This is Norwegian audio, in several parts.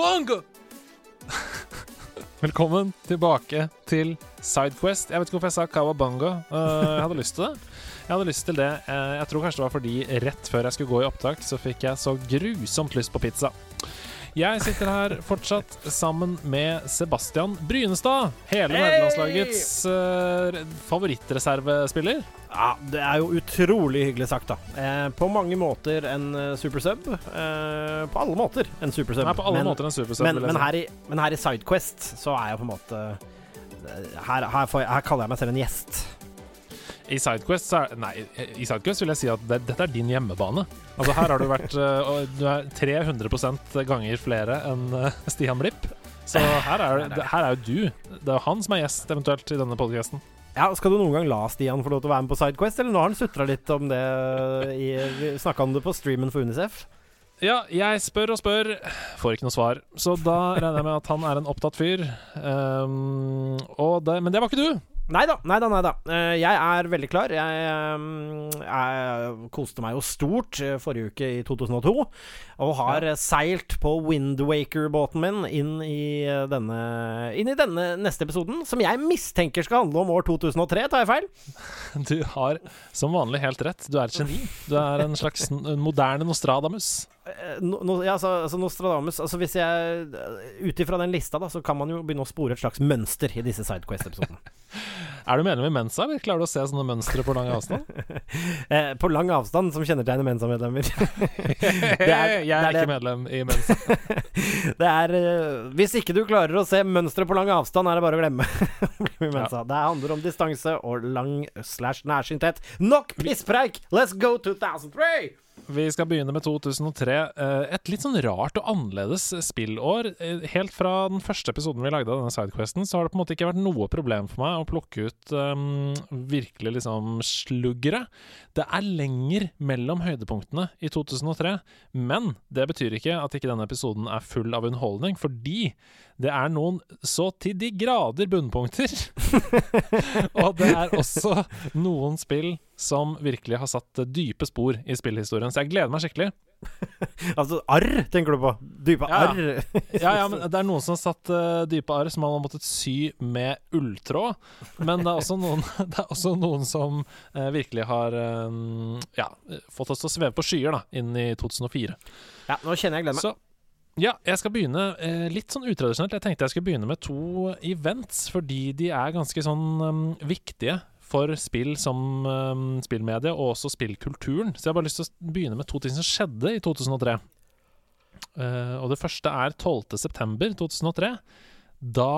Cowabunga! Velkommen tilbake til Sidequest. Jeg vet ikke hvorfor jeg sa Kawabunga. Uh, jeg hadde lyst til det. Jeg hadde lyst til det. Uh, jeg tror kanskje det var fordi rett før jeg skulle gå i opptak, så fikk jeg så grusomt lyst på pizza. Jeg sitter her fortsatt sammen med Sebastian Brynestad. Hele hey! nederlandslagets uh, favorittreservespiller. Ja, det er jo utrolig hyggelig sagt, da. Eh, på mange måter en uh, supersub. Eh, på alle måter en supersub. Nei, på alle men, måter en supersub men, men, her i, men her i Sidequest så er jeg på en måte her, her, får, her kaller jeg meg selv en gjest. I Sidequest, er, nei, I Sidequest vil jeg si at det, dette er din hjemmebane. Altså Her har du vært uh, du er 300 ganger flere enn Stian Blipp. Så her er, her er jo du. Det er han som er gjest eventuelt i denne podkasten. Ja, Skal du noen gang la Stian få lov til å være med på Sidequest, eller nå har han sutra litt om det i, snakka om det på streamen for Unicef. Ja, jeg spør og spør, får ikke noe svar. Så da regner jeg med at han er en opptatt fyr. Um, det, men det var ikke du. Nei da, nei da, nei da. Uh, jeg er veldig klar. Jeg, jeg, koste meg jo stort uh, forrige uke i 2002. Og har ja. seilt på Windwaker-båten min inn i, denne, inn i denne neste episoden, som jeg mistenker skal handle om år 2003. Tar jeg feil? Du har som vanlig helt rett. Du er et geni. Du er en slags moderne Nostradamus. Eh, no, no, ja, altså, altså, Nostradamus altså Hvis jeg Ut ifra den lista, da, så kan man jo begynne å spore et slags mønster i disse Sidequest-episodene. er du medlem i Mensa? Eller klarer du å se sånne mønstre på lang avstand? eh, på lang avstand, som kjennetegner Mensa-medlemmer. Jeg er, ikke medlem i Mensa. det er uh, Hvis ikke du klarer å se mønstre på lang avstand, er det bare å glemme. ja. Det handler om distanse og lang slash nærsynthet. Nok pisspreik! Let's go 2003! Vi skal begynne med 2003. Eh, et litt sånn rart og annerledes spillår. Eh, helt fra den første episoden vi lagde av denne Sidequesten, så har det på en måte ikke vært noe problem for meg å plukke ut um, virkelig liksom sluggere. Det er lenger mellom høydepunktene i 2003, men det betyr ikke at ikke denne episoden er full av underholdning, fordi det er noen så til de grader bunnpunkter. og det er også noen spill som virkelig har satt dype spor i spillhistorien. Så jeg gleder meg skikkelig. altså arr, tenker du på? Dype ja. arr? ja, ja, men det er noen som har satt uh, dype arr som man har måttet sy med ulltråd. Men det er også noen, er også noen som uh, virkelig har uh, ja, fått oss til å sveve på skyer da, inn i 2004. Ja, nå kjenner jeg gleder meg. Så, ja, jeg skal begynne eh, litt sånn utradisjonelt. Jeg tenkte jeg skulle begynne med to events, fordi de er ganske sånn um, viktige for spill som um, spillmedie, og også spillkulturen. Så jeg har bare lyst til å begynne med to ting som skjedde i 2003. Uh, eh, og det første er 12.9.2003. Da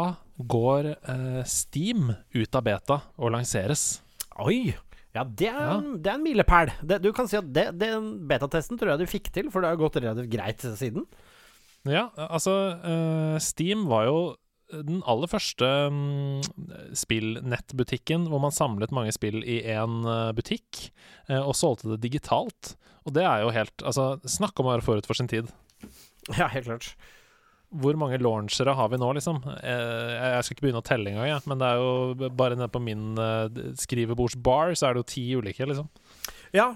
går uh, Steam ut av beta og lanseres. Oi! Ja, det er, ja. En, det er en milepæl. Du kan si at det, den betatesten tror jeg du fikk til, for det har gått relativt greit siden. Ja, altså uh, Steam var jo den aller første um, spillnettbutikken hvor man samlet mange spill i én uh, butikk, uh, og solgte det digitalt. Og det er jo helt Altså, snakk om å være forut for sin tid. Ja, helt klart. Hvor mange launchere har vi nå, liksom? jeg skal ikke begynne å telle engang, ja, men det er jo bare nede på min skrivebordsbar, så er det jo ti ulike, liksom. Ja,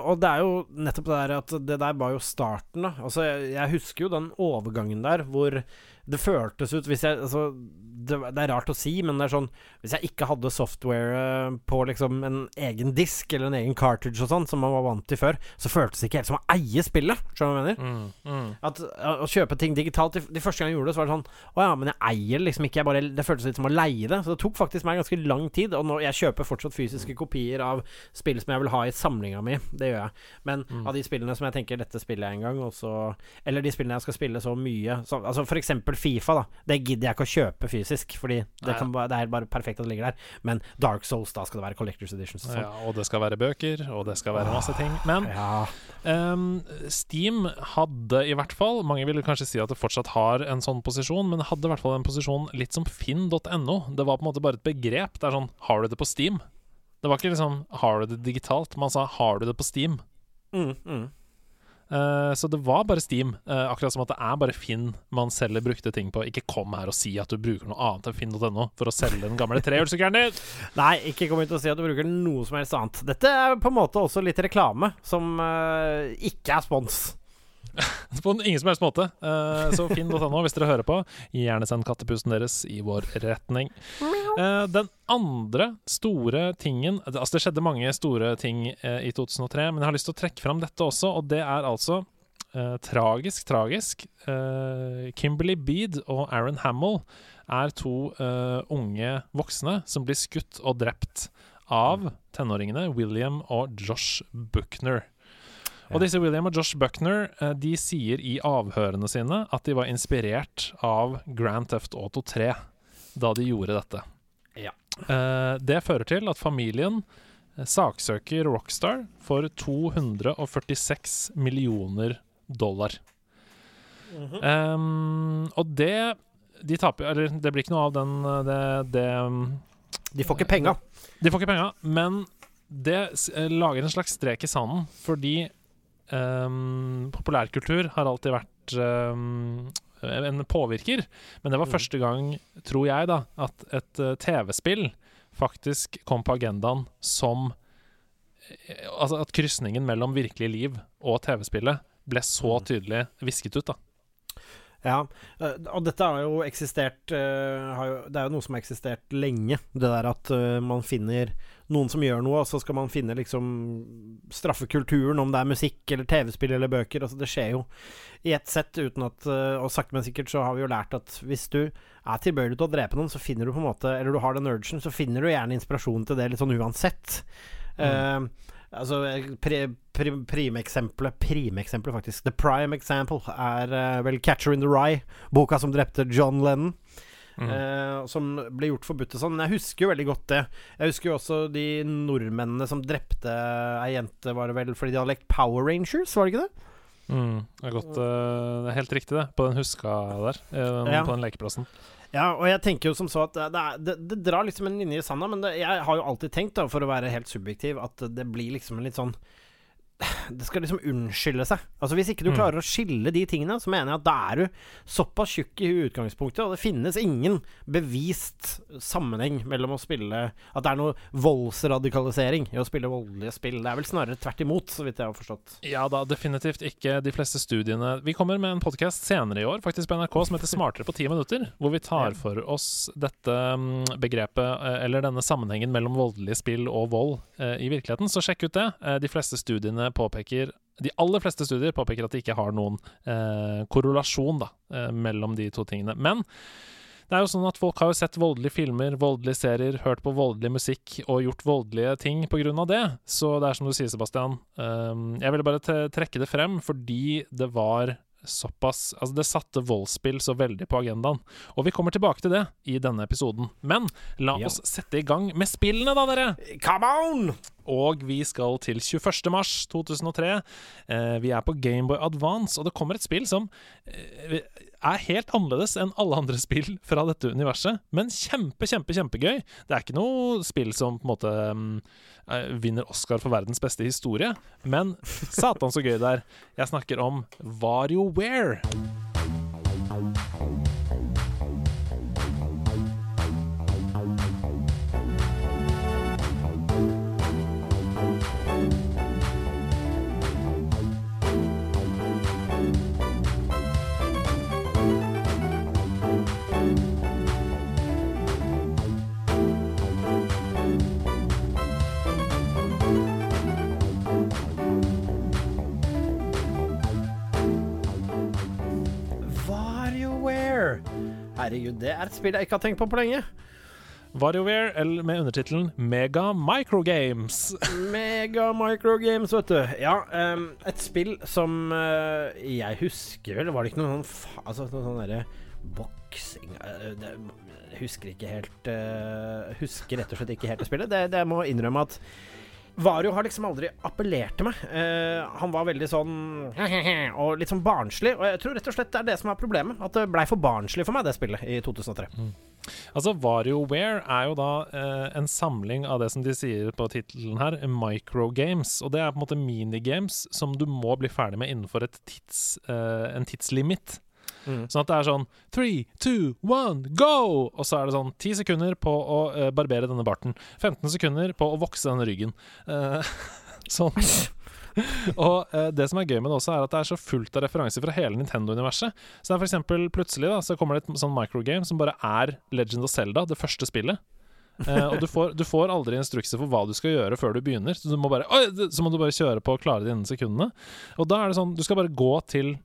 og det er jo nettopp det der at det der var jo starten, da. Altså, jeg husker jo den overgangen der hvor det føltes ut Hvis jeg Altså, det, det, er rart å si, men det er sånn Hvis jeg ikke hadde software på liksom en egen disk eller en egen cartridge og sånn, som man var vant til før, så føltes det ikke helt som å eie spillet. Skjønner du hva jeg mener? Mm, mm. At Å kjøpe ting digitalt de, de, første gang jeg gjorde det, så var det sånn Å ja, men jeg eier liksom ikke, jeg bare Det føltes litt som å leie det. Så det tok faktisk meg ganske lang tid. Og nå, jeg kjøper fortsatt fysiske kopier av spill som jeg vil ha i samlinga mi. Det gjør jeg. Men mm. av de spillene som jeg tenker dette spiller jeg en gang, og så Eller de spillene jeg skal spille så mye så, Altså for eksempel Fifa, da. Det gidder jeg ikke å kjøpe fysisk, fordi det, kan, det, er bare perfekt at det ligger der. Men Dark Souls, da skal det være Collectors Editions. Og, sånn. ja, og det skal være bøker, og det skal være masse ting. Men ja. um, Steam hadde i hvert fall Mange ville kanskje si at det fortsatt har en sånn posisjon, men hadde i hvert fall en posisjon litt som finn.no. Det var på en måte bare et begrep. Det er sånn Har du det på Steam? Det var ikke liksom Har du det digitalt? Man sa Har du det på Steam? Mm, mm. Uh, så det var bare Steam. Uh, akkurat som at det er bare Finn man selger brukte ting på. Ikke kom her og si at du bruker noe annet enn finn.no for å selge den gamle trehjulssykkelen din! Nei, ikke kom ut og si at du bruker noe som helst annet. Dette er på en måte også litt reklame, som uh, ikke er spons. På ingen som helst måte. Uh, så finn.no hvis dere hører på. Gjerne send kattepusen deres i vår retning. Uh, den andre store tingen Altså, det skjedde mange store ting uh, i 2003, men jeg har lyst til å trekke fram dette også, og det er altså tragisk, tragisk. Kimberly Beed og Aaron Hamill er to unge voksne som blir skutt og drept av tenåringene William og Josh Buckner. Og disse William og Josh Buckner eh, De sier i avhørene sine at de var inspirert av Grand Theft Auto 3 da de gjorde dette. Ja. Eh, det fører til at familien eh, saksøker Rockstar for 246 millioner dollar. Um, og det De taper Eller det blir ikke noe av den det, det De får ikke penga. De får ikke penga, men det lager en slags strek i sanden, fordi ehm, populærkultur har alltid vært um, en påvirker. Men det var Mm. første gang, tror jeg, da, at et eh, TV-spill faktisk kom på agendaen som eh, Altså at krysningen mellom virkelig liv og TV-spillet ble så Mm. tydelig visket ut, da. Ja, eh, og dette har jo eksistert Det er jo noe som har eksistert lenge. Det der at man finner noen som gjør noe, og så skal man finne liksom straffekulturen, om det er musikk eller TV-spill eller bøker. Altså Det skjer jo i ett sett uten at eh, Og sakte, men sikkert så har vi jo lært at hvis du er tilbøyelig til å drepe noen, så finner du på en måte Eller du har den urgen, så finner du gjerne inspirasjon til det litt sånn uansett. Eh, altså pri, pri, Primeksempelet Primeksempelet, faktisk. The prime example er uh, vel 'Catcher in the Rye', boka som drepte John Lennon. Mm. eh, som ble gjort forbudt og sånn. Men jeg husker jo veldig godt det. Jeg husker jo også de nordmennene som drepte ei jente, var det vel fordi de hadde lekt Power Rangers, var det ikke det? Mm, det er godt eh, Det er helt riktig, det. På den huska der. eh, Ja. På den lekeplassen. Ja, og jeg tenker jo som så at det, det, er, det, det drar liksom en linje i sanda, men det, jeg har jo alltid tenkt, da, for å være helt subjektiv, at det blir liksom en litt sånn Det skal liksom unnskylde seg. Altså Hvis ikke du Mm. klarer å skille de tingene, så mener jeg at da er du såpass tjukk i utgangspunktet, og det finnes ingen bevist sammenheng mellom å spille At det er noe voldsradikalisering i å spille voldelige spill. Det er vel snarere tvert imot, så vidt jeg har forstått. Ja da, definitivt ikke de fleste studiene Vi kommer med en podkast senere i år, faktisk på NRK, som heter Smartere på ti minutter, hvor vi tar for oss dette mm, begrepet, eh, eller denne sammenhengen mellom voldelige spill og vold eh, i virkeligheten. Så sjekk ut det. Eh, De fleste studiene påpeker de aller fleste studier påpeker at de ikke har noen eh, korrelasjon da, eh, mellom de to tingene. Men det er jo sånn at folk har jo sett voldelige filmer, voldelige serier, hørt på voldelig musikk og gjort voldelige ting av det. Så det er som du sier, Sebastian. Eh, jeg ville bare trekke det frem fordi det var såpass Altså, det satte voldsspill så veldig på agendaen. Og vi kommer tilbake til det i denne episoden. Men la Ja. oss sette i gang med spillene, da, dere! Come on! Og vi skal til 21. mars 2003. Eh, vi er på Gameboy Advance, og det kommer et spill som eh, er helt annerledes enn alle andre spill fra dette universet, men kjempe, kjempe, kjempegøy. Det er ikke noe spill som på en måte eh, vinner Oscar for verdens beste historie, men satan så gøy det er. Jeg snakker om. WarioWare. Det er et spill jeg ikke har tenkt på på lenge. WarioWare, eller med undertittelen Mega Microgames. Mega Microgames, vet du. Ja, um, et spill som uh, jeg husker vel Var det ikke noe sånn Altså noe sånn derre boksing uh, husker ikke helt uh, Husker rett og slett ikke helt det spillet. Det, det jeg må innrømme at Vario har liksom aldri appellert til meg. Uh, han var veldig sånn og litt sånn barnslig. Og jeg tror rett og slett det er det som er problemet. At det blei for barnslig for meg, det spillet, i 2003. Altså, WarioWare er jo da eh, en samling av det som de sier på tittelen her, microgames. Og det er på en måte minigames som du må bli ferdig med innenfor tids, eh, en tidslimit. Mm. Sånn at det er sånn three, two, one, go! Og så er det sånn ti sekunder på å uh, barbere denne barten. 15 sekunder på å vokse denne ryggen. Uh, sånn. og eh, det som er gøy med det også, er at det er så fullt av referanser fra hele Nintendo-universet. Så det er for eksempel plutselig da, så kommer det et sånn microgame som bare er Legend of Zelda, det første spillet. Eh, og du får, du får aldri instrukser for hva du skal gjøre før du begynner. Så, du må bare, «Oi!» så må du bare kjøre på og klare det innen sekundene. Og da er det sånn, du skal bare gå til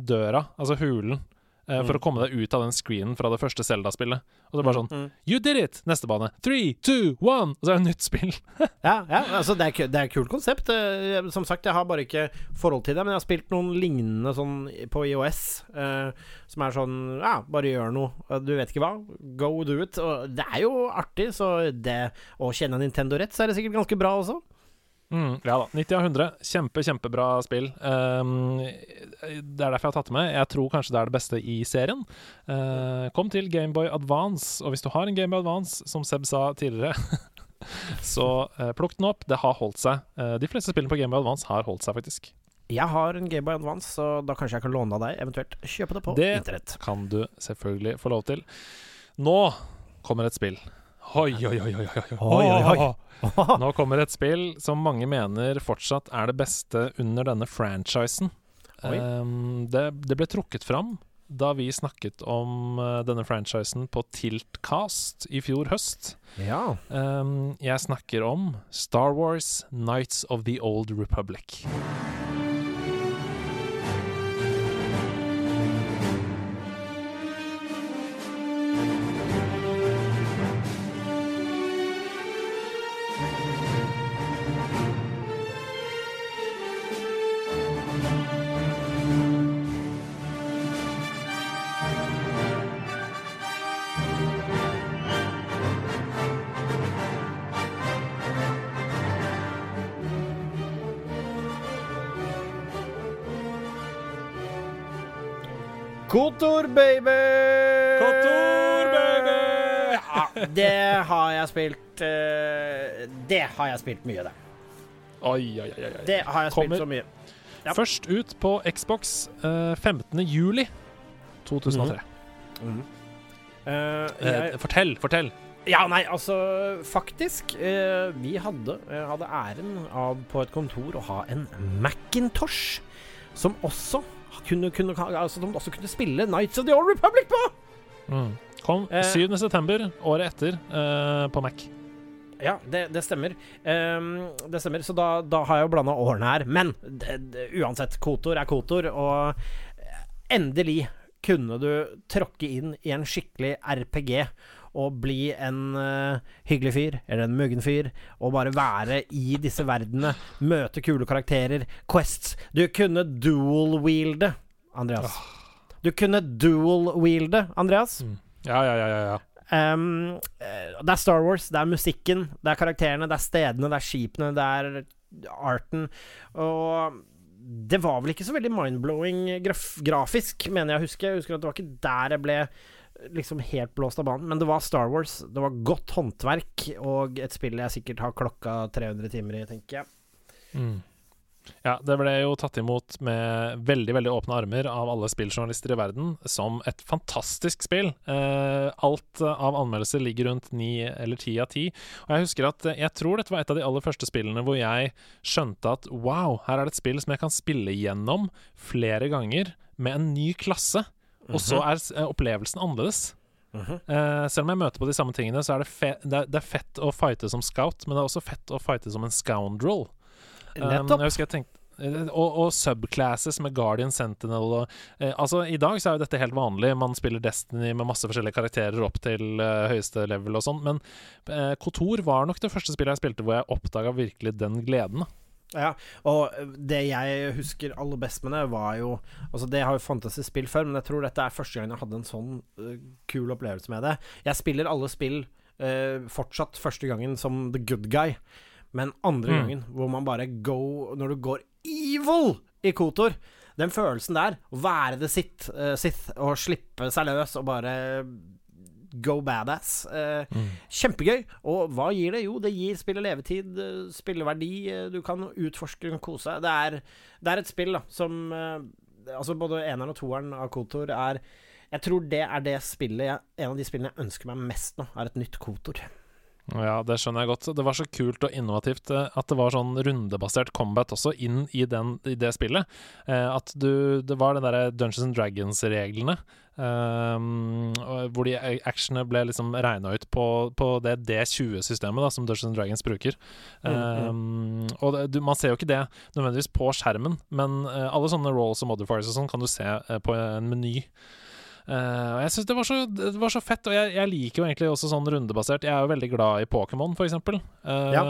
døra, altså hulen, eh, for å komme deg ut av den screenen fra det første Zelda-spillet. Og så det bare sånn Mm. You did it! Neste bane. Three, two, one! Og så er det et nytt spill. Ja, ja altså det er, det er et kult konsept. Eh, Som sagt, jeg har bare ikke forhold til det, men jeg har spilt noen lignende sånn på IOS, eh, som er sånn Ja, bare gjør noe. Eh, Du vet ikke hva. Go do it. Og det er jo artig, så det å kjenne Nintendo rett, så er det sikkert ganske bra også. Mm, ja da. 90 av 100. Kjempe, kjempebra spill. Um, det er derfor jeg har tatt det med. Jeg tror kanskje det er det beste i serien. Uh, kom til Gameboy Advance, og hvis du har en Gameboy Advance, som Seb sa tidligere, så uh, plukk den opp. Det har holdt seg. Uh, de fleste spillene på Gameboy Advance har holdt seg, faktisk. Jeg har en Gameboy Advance, så da kanskje jeg kan låne av deg, eventuelt kjøpe det på Det- internett. Kan du selvfølgelig få lov til. Nå kommer et spill. Oi, oi, oi, oi, oi. Oi, oi, oi. Nå kommer et spill som mange mener fortsatt er det beste under denne franchisen. Um, det, det ble trukket fram da vi snakket om uh, denne franchisen på Tiltcast i fjor høst. Ja. Um, jeg snakker om Star Wars Nights of the Old Republic. Kotor, baby! Kotor, baby! Ja, det har jeg spilt uh, Det har jeg spilt mye, det. Oi, oi, oi. oi. Det har jeg spilt Kommer- så mye. Ja. Først ut på Xbox uh, 15. juli 2003. Mm. Mm. Uh, jeg, fortell, fortell. ja, nei, altså Faktisk. eh, vi hadde, hadde æren av på et kontor å ha en Macintosh som også kunne, kunne, altså, de også kunne spille Nights of the Old Republic på! Mm. Kom Eh. 7. september, året etter, eh, på Mac. Ja, det, det stemmer. Um, det stemmer, Så da, da har jeg jo blanda årene her. Men det, det, uansett, Kotor er Kotor, og endelig kunne du tråkke inn i en skikkelig RPG og bli en uh, hyggelig fyr, eller en muggen fyr, og bare være i disse verdenene, møte kule karakterer, quests. Du kunne dual-wielde, Andreas. Du kunne dual-wielde, Andreas. Ja, ja, ja, ja, ja. Um, det er Star Wars, det er musikken, det er karakterene, det er stedene, det er skipene, det er arten. Og det var vel ikke så veldig mind-blowing graf grafisk, mener jeg å huske. Jeg husker at det var ikke der jeg ble liksom helt blåst av banen. Men det var Star Wars, det var godt håndverk, og et spill jeg sikkert har klokka 300 timer i, tenker jeg. Mm. Ja, det ble jo tatt imot med veldig veldig åpne armer av alle spilljournalister i verden som et fantastisk spill. Eh, alt av anmeldelser ligger rundt ni eller ti av ti. Og jeg husker at jeg tror dette var et av de aller første spillene hvor jeg skjønte at wow, her er det et spill som jeg kan spille gjennom flere ganger med en ny klasse. Og så er eh, opplevelsen annerledes. Uh -huh. uh, selv om jeg møter på de samme tingene, så er det, det, er, det er fett å fighte som scout, men det er også fett å fighte som en scoundrel. Um, tenkte eh, og, og subclasses med Guardian Sentinel og uh, Altså, i dag så er jo dette helt vanlig. Man spiller Destiny med masse forskjellige karakterer opp til høyeste level og sånn, men Kotor var nok det første spillet jeg spilte hvor jeg oppdaga virkelig den gleden. Ja, og det jeg husker aller best med det, var jo Altså, det har jo fantes i spill før, men jeg tror dette er første gang jeg hadde en sånn uh, kul opplevelse med det. Jeg spiller alle spill uh, fortsatt første gangen som the good guy, men andre Mm. gangen hvor man bare go Når du går evil i Kotor Den følelsen der, å være det sitt, uh, Sith og slippe seg løs og bare go badass. Mm. Kjempegøy. Og hva gir det? Jo, det gir spillet levetid, eh, spilleverdi, eh, du kan utforske, kan kose. Det er, det er et spill da, som eh, Altså, både eneren og toeren av Kotor er Jeg tror det er det spillet jeg, En av de spillene jeg ønsker meg mest nå, er et nytt Kotor. Ja, det skjønner jeg godt. Det var så kult og innovativt eh, at det var sånn rundebasert combat også inn i, den, i det spillet. Eh, at du Det var den derre Dungeons and Dragons-reglene. Eh, hvor de actionene ble liksom regna ut på, på det D20-systemet da som Dungeons and Dragons bruker. Mm, mm. Um, og det, du, man ser jo ikke det nødvendigvis på skjermen, men alle sånne rolls og modifiers og sånn kan du se på en meny. Uh, og jeg syns det, det, var så fett, og jeg, jeg, liker jo egentlig også sånn rundebasert. Jeg er jo veldig glad i Pokémon, f.eks. Uh, ja.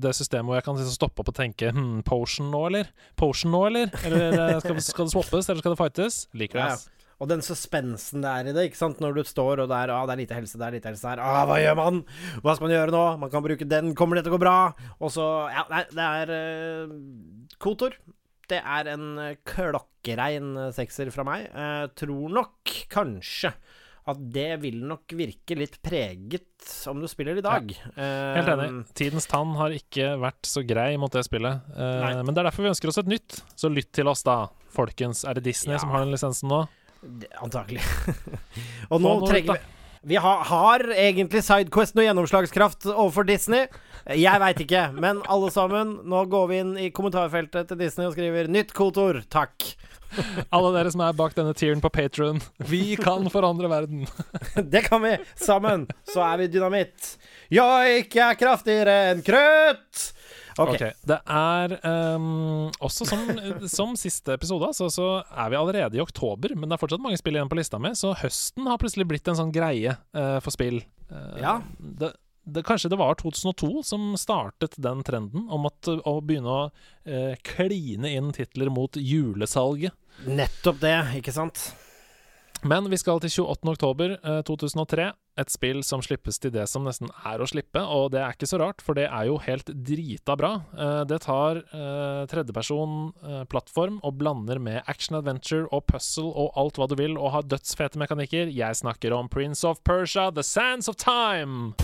Det systemet hvor jeg kan liksom stoppe opp og tenke hm, Potion nå, eller? Potion nå, eller? Eller skal, skal det swappes, eller skal det fightes? Liker det. Ja, ja. Og den suspensen det er i det, ikke sant. Når du står og der, ah, det er lite helse, det er lite helse her. Ah, hva gjør man? Hva skal man gjøre nå? Man kan bruke den. Kommer det til å gå bra? Og så Ja, nei, det er uh, Kotor. Det er en eh, klokkerein eh, sekser fra meg. Jeg tror nok kanskje at det vil nok virke litt preget om du spiller i dag. Ja. Helt enig. Tidens tann har ikke vært så grei mot det spillet. Uh, men det er derfor vi ønsker oss et nytt. Så lytt til oss da, folkens. Er det Disney ja. som har den lisensen nå? Antakelig. og nå trenger vi Vi har, har egentlig Sidequest noe gjennomslagskraft overfor Disney? Jeg veit ikke, men alle sammen, nå går vi inn i kommentarfeltet til Disney og skriver 'nytt kotor'. Takk. Alle dere som er bak denne tieren på Patron, vi kan forandre verden. det kan vi. Sammen så er vi dynamitt. Joik er kraftigere enn krøtt. Okay. ok. Det er um, også som, som, siste episode, så, så, er vi allerede i oktober, men det er fortsatt mange spill igjen på lista mi, så høsten har plutselig blitt en sånn greie uh, for spill. Uh, ja. Det, det, kanskje det var 2002 som startet den trenden om at, å begynne å uh, kline inn titler mot julesalget. Nettopp det, ikke sant? Men vi skal til 28. oktober 2003. Eh, Et spill som slippes til det som nesten er å slippe, og det er ikke så rart, for det er jo helt drita bra. Eh, det tar eh, tredjeperson plattform og blander med action adventure og puzzle og alt hva du vil, og har dødsfete mekanikker. Jeg snakker om Prince of Persia, The Sands of Time.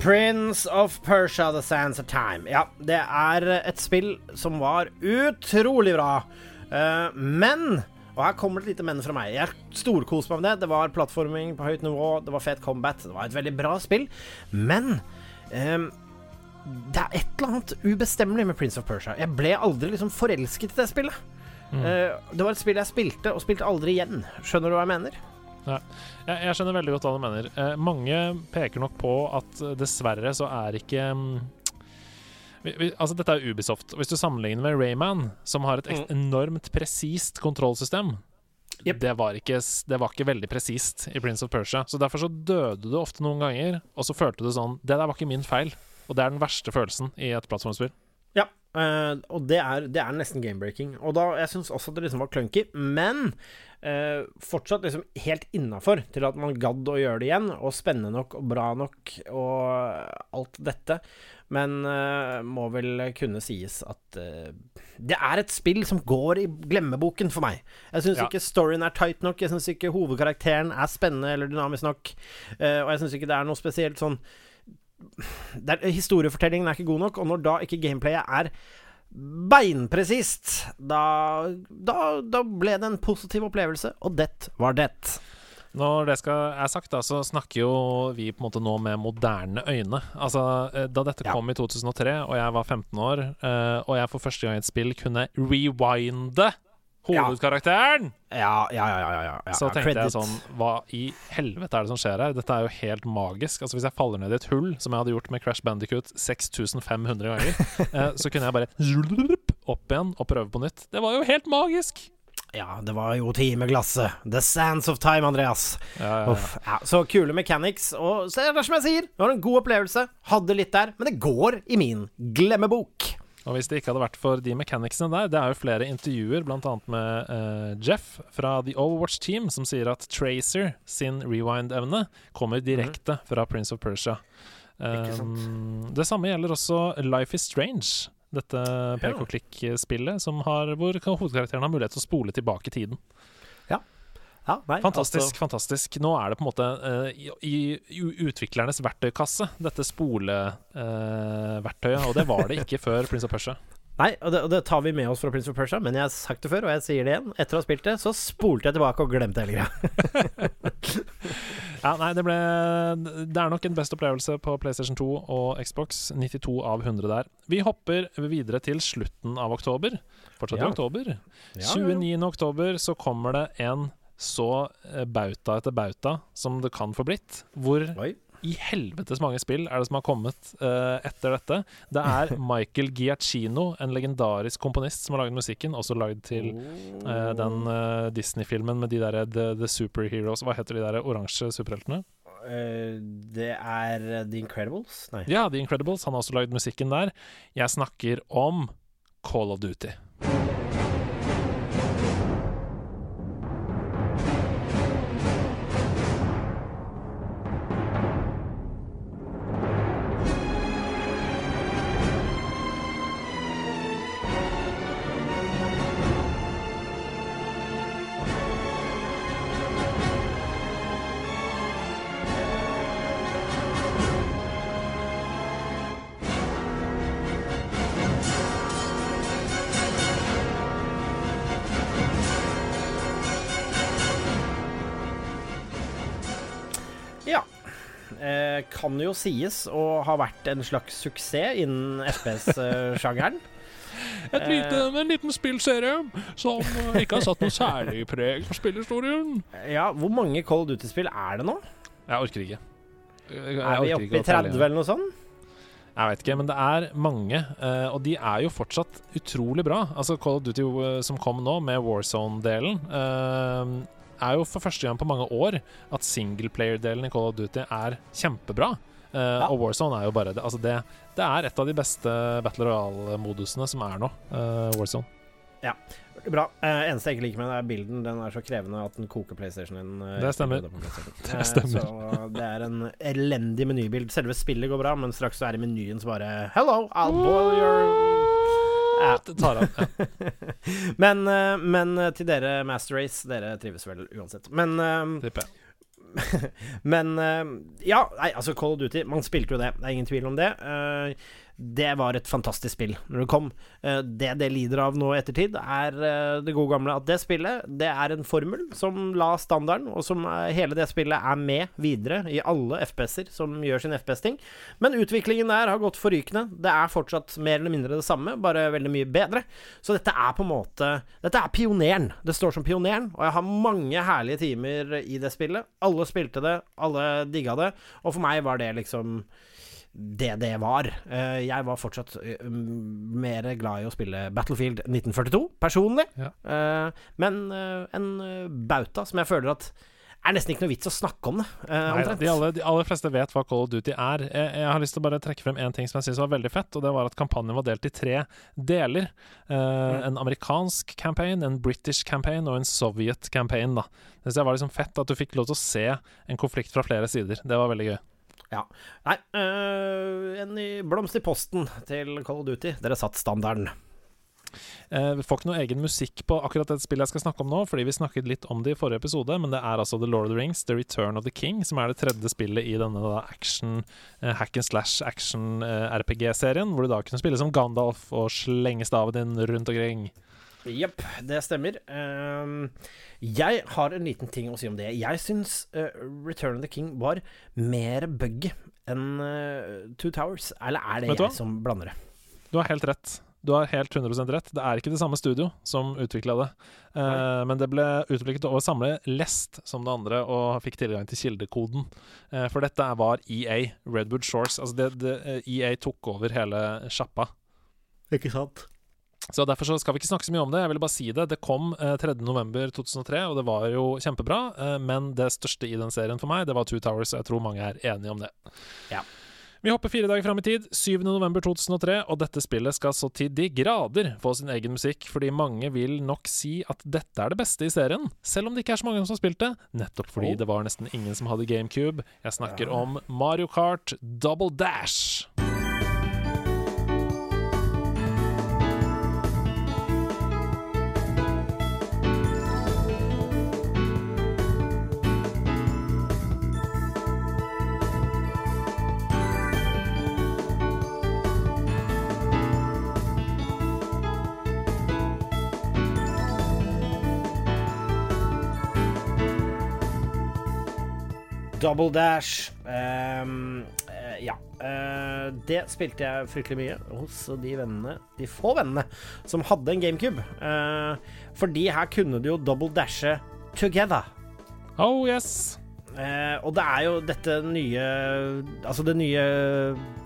Prince of Persia The Sands of Time. Ja, det er et spill som var utrolig bra. Uh, men Og her kommer det et lite men fra meg. Jeg storkoste meg med det. Det var plattforming på høyt nivå, det var fet combat, det var et veldig bra spill. Men um, det er et eller annet ubestemmelig med Prince of Persia. Jeg ble aldri liksom forelsket i det spillet. Mm. Uh, det var et spill jeg spilte, og spilte aldri igjen. Skjønner du hva jeg mener? Ja. Jeg, jeg, skjønner veldig godt hva du mener. Eh, mange peker nok på at eh, dessverre så er ikke um, vi, vi, altså Dette er Ubisoft. Hvis du sammenligner med Rayman, som har et mm. enormt presist kontrollsystem yep. det, var ikke, det, var ikke, veldig presist i Prince of Persia. Så Derfor så døde du ofte noen ganger, og så følte du sånn Det der var ikke min feil. Og det er den verste følelsen i et plattformspill. Ja, Uh, og det er, det er nesten game-breaking. Og da, jeg syns også at det liksom var clunky, men uh, fortsatt liksom helt innafor til at man gadd å gjøre det igjen, og spennende nok og bra nok og alt dette. Men eh, må vel kunne sies at det er et spill som går i glemmeboken for meg. Jeg syns ja. ikke storyen er tight nok, jeg syns ikke hovedkarakteren er spennende eller dynamisk nok, og jeg syns ikke det er noe spesielt sånn der, Historiefortellingen er ikke god nok, og når da ikke gameplayet er beinpresist, da, da, da ble det en positiv opplevelse, og det var det. Når det skal, er sagt, da, så snakker jo vi på en måte nå med moderne øyne. Altså, eh, Da dette ja. kom i 2003, og jeg var 15 år, eh, og jeg for første gang i et spill kunne rewinde hovedkarakteren! Ja, ja, ja, ja, ja, ja. Så tenkte jeg sånn Hva i helvete er det som skjer her? Dette er jo helt magisk. Altså Hvis jeg faller ned i et hull, som jeg hadde gjort med Crash Bandicut 6500 ganger, eh, så kunne jeg bare opp igjen og prøve på nytt. Det var jo helt magisk! Ja, det var jo timeglasset. The Sands of Time, Andreas. Ja, ja, ja. Uff, så kule mechanics. Og så er det som jeg sier, det var en god opplevelse. Hadde litt der, men det går i min glemmebok. Og hvis det ikke hadde vært for de mechanicsene der Det er jo flere intervjuer, bl.a. med uh, Jeff fra The Overwatch Team, som sier at Tracer sin rewind-evne kommer direkte mm. fra Prince of Persia. Um, det samme gjelder også Life Is Strange, dette pek og klikk-spillet hvor hovedkarakteren har mulighet til å spole tilbake tiden. Ja, nei, fantastisk, altså. fantastisk. Nå er det på en måte uh, i, i, utviklernes verktøykasse, dette spoleverktøyet. Uh, og det var det ikke før Prince of Persia. Nei, og det, og det, tar vi med oss fra Prince of Persia, men jeg har sagt det før, og jeg sier det igjen. Etter å ha spilt det, så spolte jeg tilbake og glemte hele greia. ja, nei, det ble Det er nok en best opplevelse på PlayStation 2 og Xbox. 92 av 100 der. Vi hopper videre til slutten av oktober. Fortsatt ja. i oktober. Ja, 29. oktober så kommer det en så eh, bauta etter bauta som det kan få blitt. Hvor Oi. i helvetes mange spill er det som har kommet uh, etter dette? Det er Michael Giacchino, en legendarisk komponist, som har laget musikken. Også lagd til uh, den uh, Disney-filmen med de der The, The, Superheroes Hva heter de der oransje superheltene? det er The Incredibles? Nei. Ja, The Incredibles. Han har også lagd musikken der. Jeg snakker om Call of Duty. Kan jo sies å ha vært en slags suksess innen FPS-sjangeren. Et lite, en liten spillserie som ikke har satt noe særlig preg på spillhistorien. Ja, Hvor mange Cold Duty-spill er det nå? Jeg orker ikke. Jeg, jeg er vi oppe i 30 eller noe sånt? Jeg vet ikke, men det er mange. Uh, og de er jo fortsatt utrolig bra. Altså Call of Duty uh, som kom nå, med Warzone-delen. Er jo for første gang på mange år at singleplayer-delen i Call of Duty er kjempebra. Uh, ja. Og Warzone er jo bare det. Altså det, det er et av de beste Battle Royale-modusene som er nå. Uh, Warzone. Ja, bra. Uh, eneste jeg ikke liker med det, er bilden. Den er så krevende at den koker PlayStation din. Det stemmer. Det, stemmer. så det er en elendig menybild. Selve spillet går bra, men straks du er i menyen så bare Hello, I'll boil your ja. tar av. Ja. men, eh, men, eh, til dere Master Race, dere trives vel uansett. Men jeg. men Ja, nei, altså of Duty, man spilte jo det, det er ingen tvil om det. Det var et fantastisk spill når det kom. Eh, det det lider av nå i ettertid, er eh, det gode gamle at det spillet Det er en formel som la standarden, og som eh, hele det spillet er med videre i alle FPS-er som gjør sin FPS-ting. Men utviklingen der har gått forrykende. Det er fortsatt mer eller mindre det samme, bare veldig mye bedre. Så dette er på en måte Dette er pioneren. Det står som pioneren, og jeg har mange herlige timer i det spillet. Alle spilte det, alle digga det, og for meg var det liksom det det var. Eh, jeg var fortsatt eh, mer glad i å spille Battlefield 1942, personlig. Ja. Eh, men en bauta som jeg føler at er nesten ikke noe vits å snakke om det. Nei, de, aller, de, aller, fleste vet hva Call of Duty er. Jeg, jeg har lyst til å bare trekke frem én ting som jeg syns var veldig fett, og det var at kampanjen var delt i tre deler. Uh, mm. En amerikansk campaign, en British campaign og en Sovjet campaign. Da. Det var liksom fett at du fikk lov til å se en konflikt fra flere sider. Det var veldig gøy. Ja. Nei, øh, en blomst i posten til Call of Duty. Dere satt standarden. Eh, vi får ikke noe egen musikk på akkurat det spillet jeg skal snakke om nå, fordi vi snakket litt om det i forrige episode, men det er altså The Lord of the Rings, The Return of the King, som er det tredje spillet i denne da, action, eh, hack and slash action-RPG-serien, eh, hvor du da kunne spille som Gandalf og slenge staven din rundt omkring. Jepp, det stemmer. Um, jeg har en liten ting å si om det. Jeg syns uh, Return of the King var mer buggy enn uh, Two Towers. Eller er det jeg som blander det? Du har helt rett. Du har helt 100% rett. Det er ikke det samme studio som utvikla det. Uh, men det ble utviklet over samme lest som det andre, og fikk tilgang til kildekoden. Uh, for dette var EA, Redwood Shores. Altså det, det, EA tok over hele sjappa. Ikke sant? Så Derfor så skal vi ikke snakke så mye om det. Jeg ville bare si det. Det kom eh, 3.11.2003, og det var jo kjempebra. Eh, men det største i den serien for meg, det var Two Towers. Og jeg tror mange er enige om det. Ja. Vi hopper fire dager fram i tid, 7.11.2003, og dette spillet skal så til de grader få sin egen musikk, fordi mange vil nok si at dette er det beste i serien, selv om det ikke er så mange som har spilt det, nettopp fordi Oh. det var nesten ingen som hadde GameCube. Jeg snakker om Mario Kart Double Dash. Double Dash. eh, ja. Uh, det spilte jeg fryktelig mye hos de vennene, de få vennene, som hadde en GameCube. Uh, fordi her kunne du jo double dashe together. Oh yes! Uh, og det er jo dette nye Altså det nye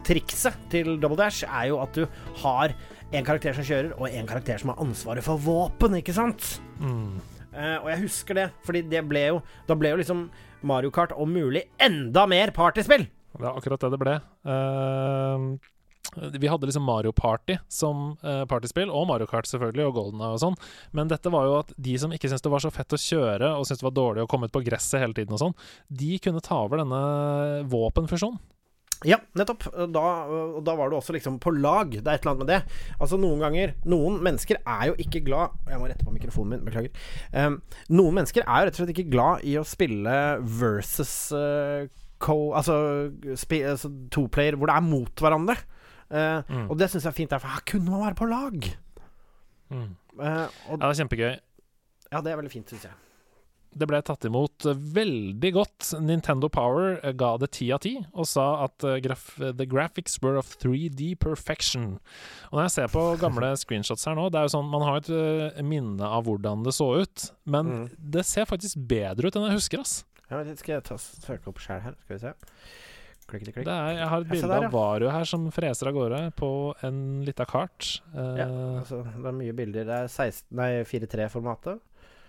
trikset til Double Dash er jo at du har en karakter som kjører, og en karakter som har ansvaret for våpen, ikke sant? Mm. Uh, og jeg husker det, fordi det ble jo Da ble jo liksom Mario Kart om mulig enda mer partyspill! Det er akkurat det det ble. Uh, vi hadde liksom Mario Party som uh, partyspill, og Mario Kart selvfølgelig, og Golden og sånn. Men dette var jo at de som ikke syntes det var så fett å kjøre, og syntes det var dårlig å komme ut på gresset hele tiden og sånn, de kunne ta over denne våpenfusjonen. Ja, nettopp. Da, da var du også liksom på lag. Det er et eller annet med det. Altså Noen ganger Noen mennesker er jo ikke glad Jeg må rette på mikrofonen min, beklager. Um, noen mennesker er jo rett og slett ikke glad i å spille versus uh, co... Altså, spi, altså toplayer hvor det er mot hverandre. Uh, Mm. Og det syns jeg er fint, der, for her kunne man være på lag. Mm. Uh, og Ja, det er kjempegøy. ja, det er veldig fint, syns jeg. Det ble tatt imot veldig godt. Nintendo Power eh, ga det ti av ti, og sa at eh, graf the graphics were of 3D perfection. Og når jeg ser på gamle screenshots her nå, det er jo sånn man har et eh, minne av hvordan det så ut, men Mm. det ser faktisk bedre ut enn jeg husker, ass. Ja, men skal jeg ta, søke opp sjæl her. Skal vi se. Klikk, klikk, er, jeg har et bilde av Vario her som freser av gårde på en lita kart. Uh, Ja, altså, det er mye bilder. Det er 4-3-formatet.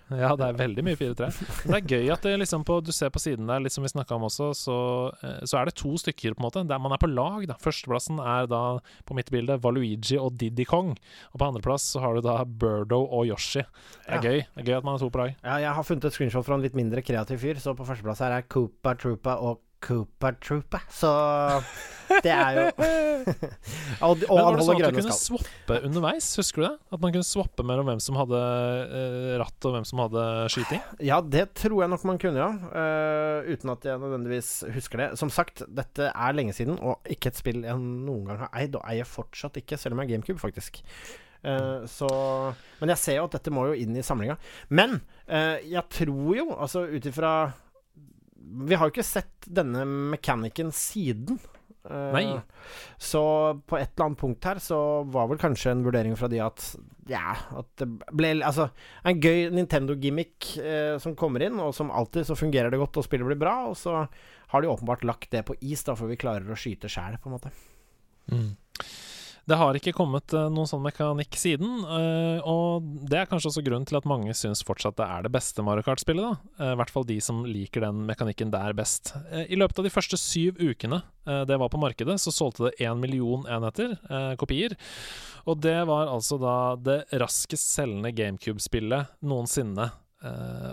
Ja, det er veldig mye 4-3. Men det er gøy at det liksom på, du ser på siden der, litt som vi snakka om også, så, eh, så er det to stykker, på en måte. Der man er på lag, da. Førsteplassen er da på mitt bilde Valuigi og Diddy Kong. Og på andreplass så har du da Birdo og Yoshi. Det er Ja. gøy. Det er gøy at man er to på lag. Ja, jeg har funnet et screenshot fra en litt mindre kreativ fyr, så på førsteplass her er Koopa Troopa og Koopa Troopa. Så det er jo Og, og Men var det sånn at du kunne swappe underveis? Husker du det? At man kunne swappe mellom hvem som hadde uh, ratt og hvem som hadde skyting? Ja, det tror jeg nok man kunne, ja. Uh, uten at jeg nødvendigvis husker det. Som sagt, dette er lenge siden, og ikke et spill jeg noen gang har eid, og eier fortsatt ikke, selv om jeg er GameCube, faktisk. Uh, så Men jeg ser jo at dette må jo inn i samlinga. Men jeg tror jo, altså ut ifra Vi har jo ikke sett denne mekanikken siden. Eh, Nei. Så på et eller annet punkt her så var vel kanskje en vurdering fra de at Ja, at det ble Altså en gøy Nintendo-gimmick eh, som kommer inn, og som alltid så fungerer det godt, og spillet blir bra, og så har de åpenbart lagt det på is, da, for vi klarer å skyte sjæl, på en måte. Det har ikke kommet eh, noen sånn mekanikk siden, eh, og det er kanskje også grunnen til at mange syns fortsatt det er det beste Mario Kart-spillet. da. Eh, I hvert fall de som liker den mekanikken der best. I løpet av de første syv ukene det var på markedet, så solgte det én million enheter, kopier. Og det var altså da det raskest selgende GameCube-spillet noensinne.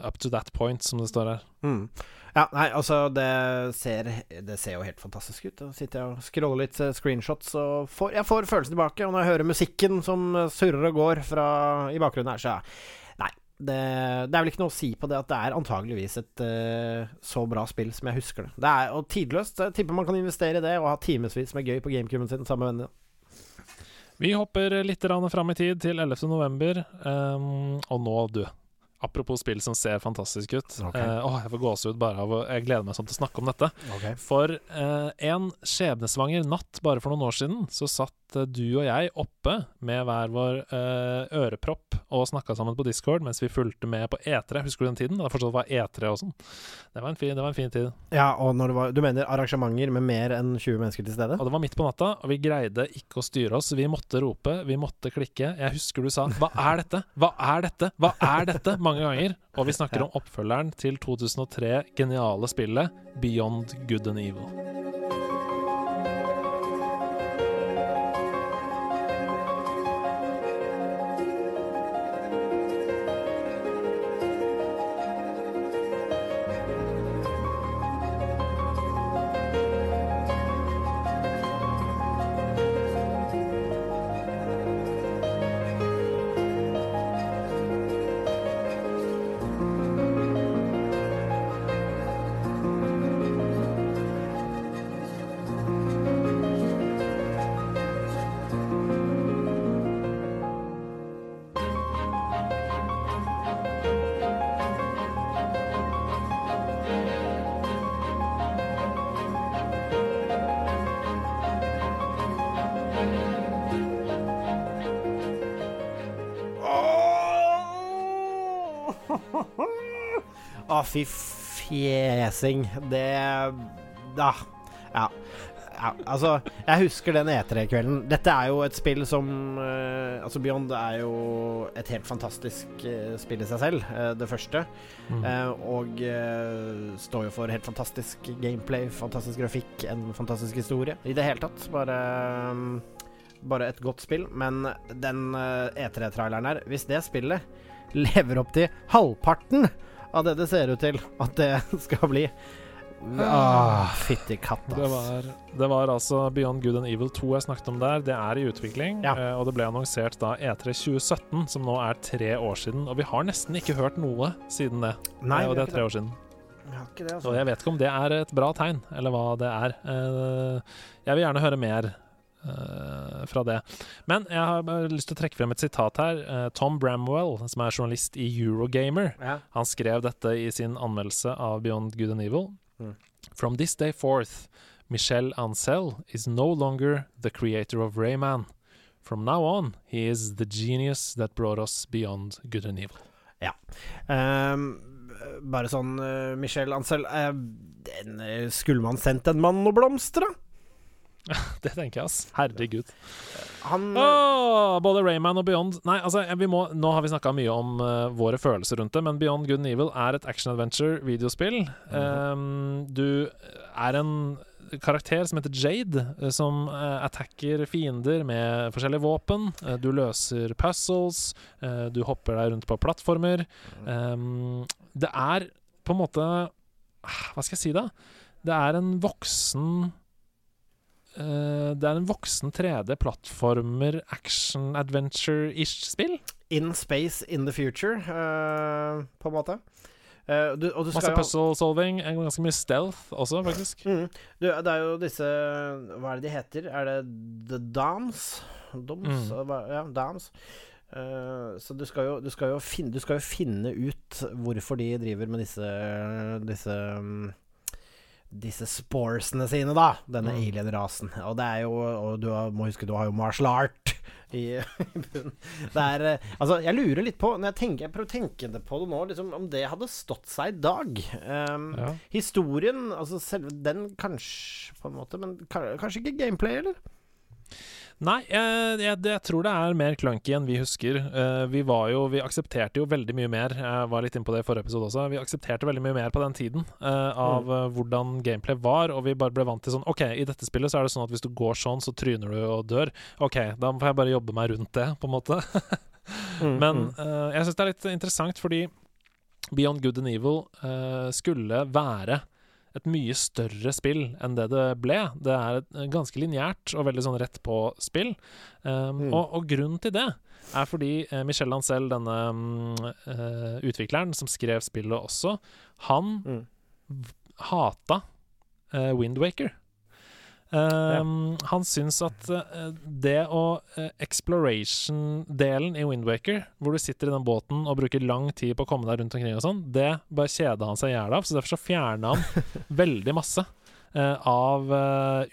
up to that point, som det står her. Mm. Ja, nei, altså, det ser, det ser jo helt fantastisk ut. Da sitter jeg og scroller litt eh, screenshots, og får, jeg får følelsen tilbake. Og når jeg hører musikken som eh, surrer og går fra, i bakgrunnen her, så Nei, det, det er vel ikke noe å si på det at det er antageligvis et uh, så bra spill som jeg husker det. Det er og tidløst. Jeg tipper man kan investere i det og ha timevis med gøy på gamecuben sin sammen med vennene. Vi hopper litt fram i tid, til 11. november. Um, og nå, du. Apropos spill som ser fantastisk ut. Okay. Eh, åh, jeg får gåsehud bare av å Jeg gleder meg sånn til å snakke om dette. For eh, en skjebnesvanger natt bare for noen år siden, så satt eh, du og jeg oppe med hver vår eh, ørepropp og snakka sammen på Discord mens vi fulgte med på E3. Husker du den tiden? Da det fortsatt var E3 og sånn. Det var en fin, det var en fin tid. Ja, og når det var Du mener arrangementer med mer enn 20 mennesker til stede? Og det var midt på natta, og vi greide ikke å styre oss. Vi måtte rope, vi måtte klikke. Jeg husker du sa 'Hva er dette? Hva er dette? Hva er dette?' Mange ganger. Og vi snakker om oppfølgeren til 2003 geniale spillet Beyond Good and Evil. Å, fy fjesing. Det Ja. Ja. ja. Altså, jeg husker den E3-kvelden. Dette er jo et spill som uh, Altså, Beyond er jo et helt fantastisk uh, spill i seg selv, uh, det første. Mm. Og står jo for helt fantastisk gameplay, fantastisk grafikk, en fantastisk historie. I det hele tatt. Bare um, bare et godt spill. Men den eh, E3-traileren her, hvis det spillet lever opp til halvparten av det det ser ut til at det skal bli Ah, Fytti katta. Det var, det var altså Beyond Good and Evil 2 jeg snakket om der. Det er i utvikling, Ja. eh, og det ble annonsert da E3 2017, som nå er tre år siden. Og vi har nesten ikke hørt noe siden det. Nei, og det er tre år siden. Det, altså. Og jeg vet ikke om det er et bra tegn, eller hva det er. Eh, Jeg vil gjerne høre mer fra det. Men jeg har lyst til å trekke frem et sitat her. Eh, Tom Bramwell, som er journalist i Eurogamer, Ja. han skrev dette i sin anmeldelse av Beyond Good and Evil. Mm. From this day forth, Michel Ancel is no longer the creator of Rayman. From now on, he is the genius that brought us beyond good and evil. Ehm, bare sånn uh, Michel Ancel uh, den, eh, Skulle man sendt en mann noen blomster, da? Det tenker jeg, ass. Herregud. Han oh, både Rayman og Beyond Nei, altså, vi må, nå har vi snakka mye om uh, våre følelser rundt det, men Beyond Good and Evil er et action-adventure-videospill. Um, du er en karakter som heter Jade, eh, som uh, attacker fiender med forskjellige våpen. Uh, du løser puzzles, uh, du hopper deg rundt på plattformer. Um, det er på en måte Hva skal jeg si, da? Det er en voksen eh, Det er en voksen 3D-plattformer, action-adventure-ish spill. In space in the future, uh, på en måte. Uh, du, du Masse skal jo puzzle-solving, ganske mye stealth også, faktisk. Mm. Du, det er jo disse Hva er det de heter? Er det The Dams? Doms? Mm. Ja, Dams. Uh, så du skal, jo, du, skal jo finne, du skal jo finne ut hvorfor de driver med disse Disse mm, disse sporesene sine, da. Denne Mm. alien-rasen. Og det er jo Og du har, må huske, du har jo martial art i, i bunnen. Det er eh, Altså, jeg lurer litt på Når jeg tenker Jeg prøver å tenke det på det nå, liksom, om det hadde stått seg i dag. Um, Ja. Historien, altså selve den kanskje, på en måte, men kanskje ikke gameplay, eller? Nei, jeg, jeg, jeg tror det er mer clunky enn vi husker. Uh, vi var jo Vi aksepterte jo veldig mye mer. Jeg var litt inne på det i forrige episode også. Vi aksepterte veldig mye mer på den tiden uh, av mm. hvordan gameplay var, og vi bare ble vant til sånn OK, i dette spillet så er det sånn at hvis du går sånn, så tryner du og dør. OK, da får jeg bare jobbe meg rundt det, på en måte. Mm, Men uh, jeg syns det er litt interessant fordi Beyond Good and Evil eh, skulle være et mye større spill enn det det ble. Det er et eh, ganske lineært og veldig sånn rett på-spill. Um, Mm. og, og grunnen til det er fordi uh, Michel Lancel, denne eh, utvikleren som skrev spillet også, han Mm. hata uh, Windwaker. Um, Han syns at eh, det å eh, Exploration-delen i Windwaker, hvor du sitter i den båten og bruker lang tid på å komme deg rundt omkring og sånn, det bare kjeda han seg i hjel av. Så derfor så fjerna han veldig masse eh, av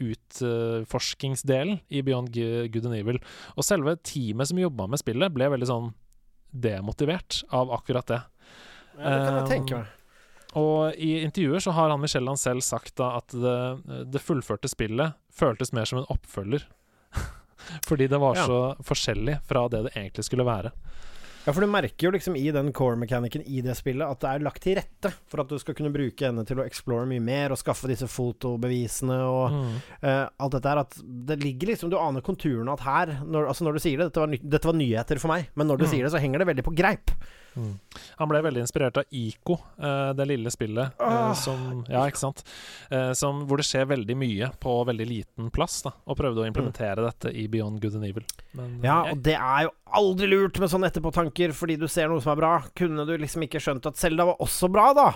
utforskingsdelen i Beyond Good and Evil. Og selve teamet som jobba med spillet, ble veldig sånn demotivert av akkurat det. Ja, det kan jeg tenke meg. Og i intervjuer så har han Michelland selv sagt da at det, det fullførte spillet føltes mer som en oppfølger. Fordi det var Ja. så forskjellig fra det det egentlig skulle være. Ja, for du merker jo liksom i den core-mekanikken i det spillet at det er lagt til rette for at du skal kunne bruke henne til å explore mye mer og skaffe disse fotobevisene og Mm. uh, alt dette her. At det ligger liksom Du aner konturene at her når, Altså når du sier det dette var, dette var nyheter for meg, men når du Mm. sier det, så henger det veldig på greip. Han ble veldig inspirert av Ico, eh, det lille spillet eh, Ah, som Ja? Eh, som, hvor det skjer veldig mye på veldig liten plass, da. Og prøvde å implementere dette i Beyond Good and Evil. Men, Ja, og det er jo aldri lurt med sånne etterpåtanker fordi du ser noe som er bra. Kunne du liksom ikke skjønt at Selda var også bra, da?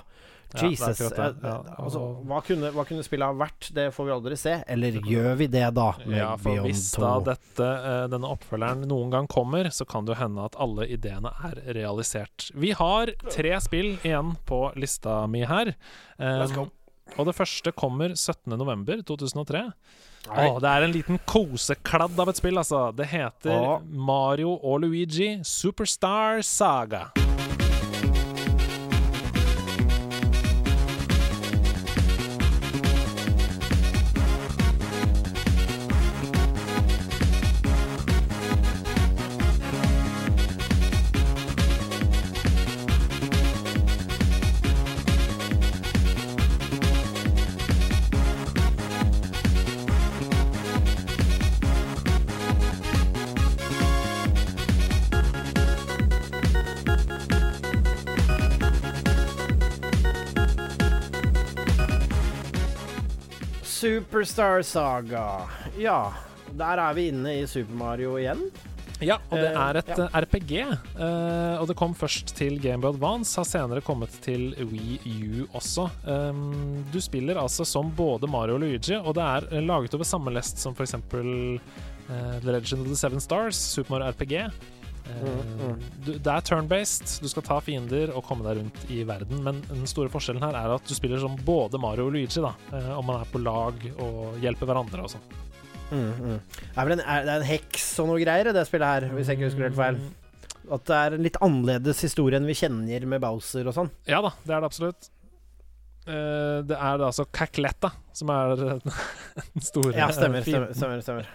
Jesus. Ja, Ja, altså, hva, kunne, hva kunne spillet ha vært? Det får vi aldri se. Eller gjør vi det, da? Ja, for Beyond hvis da dette, eh, denne oppfølgeren noen gang kommer, så kan det jo hende at alle ideene er realisert. Vi har tre spill igjen på lista mi her. Um, og det første kommer 17.11.2003. Nei. Å, det er en liten kosekladd av et spill, altså. Det heter Å. Mario og Luigi Superstar Saga. Superstar Saga. Ja, der er vi inne i Super Mario igjen. Ja, og det Eh, er et ja. eh, RPG. Uh, og det kom først til Gameboy Advance, har senere kommet til Wii U også. Um, du spiller altså som både Mario og Luigi, og det er laget over samme lest som f.eks. Uh, The Legend of the Seven Stars, Super Mario RPG. Eh, Mm, mm. du, det er turn-based, du skal ta fiender og komme deg rundt i verden, men den store forskjellen her er at du spiller som både Mario og Luigi, da. eh, om man er på lag og hjelper hverandre og sånn. Mm, mm. Er det en heks og noe greier i det spillet her, hvis jeg ikke husker helt feil. At det er en litt annerledes historie enn vi kjenner med Bowser og sånn. Ja da, det er det absolutt. Eh, det er da altså Cacletta som er den store Ja, stemmer, stemmer, stemmer, stemmer.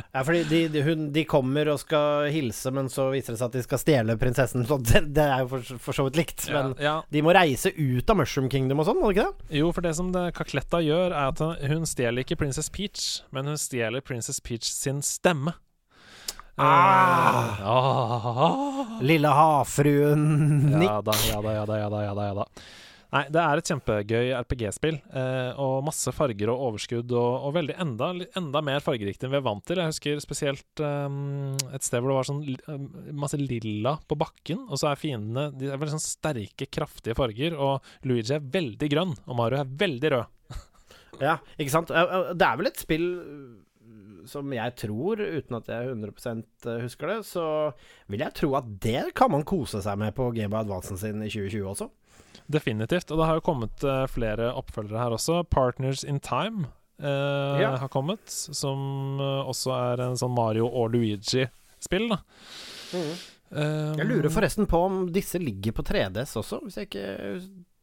Ja, fordi de, de, hun, de kommer og skal hilse, men så viser det seg at de skal stjele prinsessen. Så det, det er jo for, for så vidt likt. Men ja. de må reise ut av Mushroom Kingdom og sånn, må de ikke det? Jo, for det som det Cacletta gjør, er at hun stjeler ikke Princess Peach, men hun stjeler Princess Peach sin stemme. Ah! Eh, ah. Lille havfruen Nick. Ja da, ja da, ja da, ja da, ja da. Nei, det er et kjempegøy RPG-spill, eh, og masse farger og overskudd, og, og veldig enda, enda mer fargerikt enn vi er vant til. Jeg husker spesielt eh, et sted hvor det var sånn eh, masse lilla på bakken, og så er fiendene De er veldig sånn sterke, kraftige farger, og Luigi er veldig grønn, og Mario er veldig rød. Ja, ikke sant? Eh, Det er vel et spill som jeg tror, uten at jeg 100 husker det, så vil jeg tro at det kan man kose seg med på Game Boy Advancen sin i 2020 også. Definitivt. Og det har jo kommet eh, flere oppfølgere her også. Partners in Time eh, Ja. har kommet, som eh, også er en sånn Mario og Luigi-spill, da. Eh, Jeg lurer forresten på om disse ligger på 3DS også, hvis jeg ikke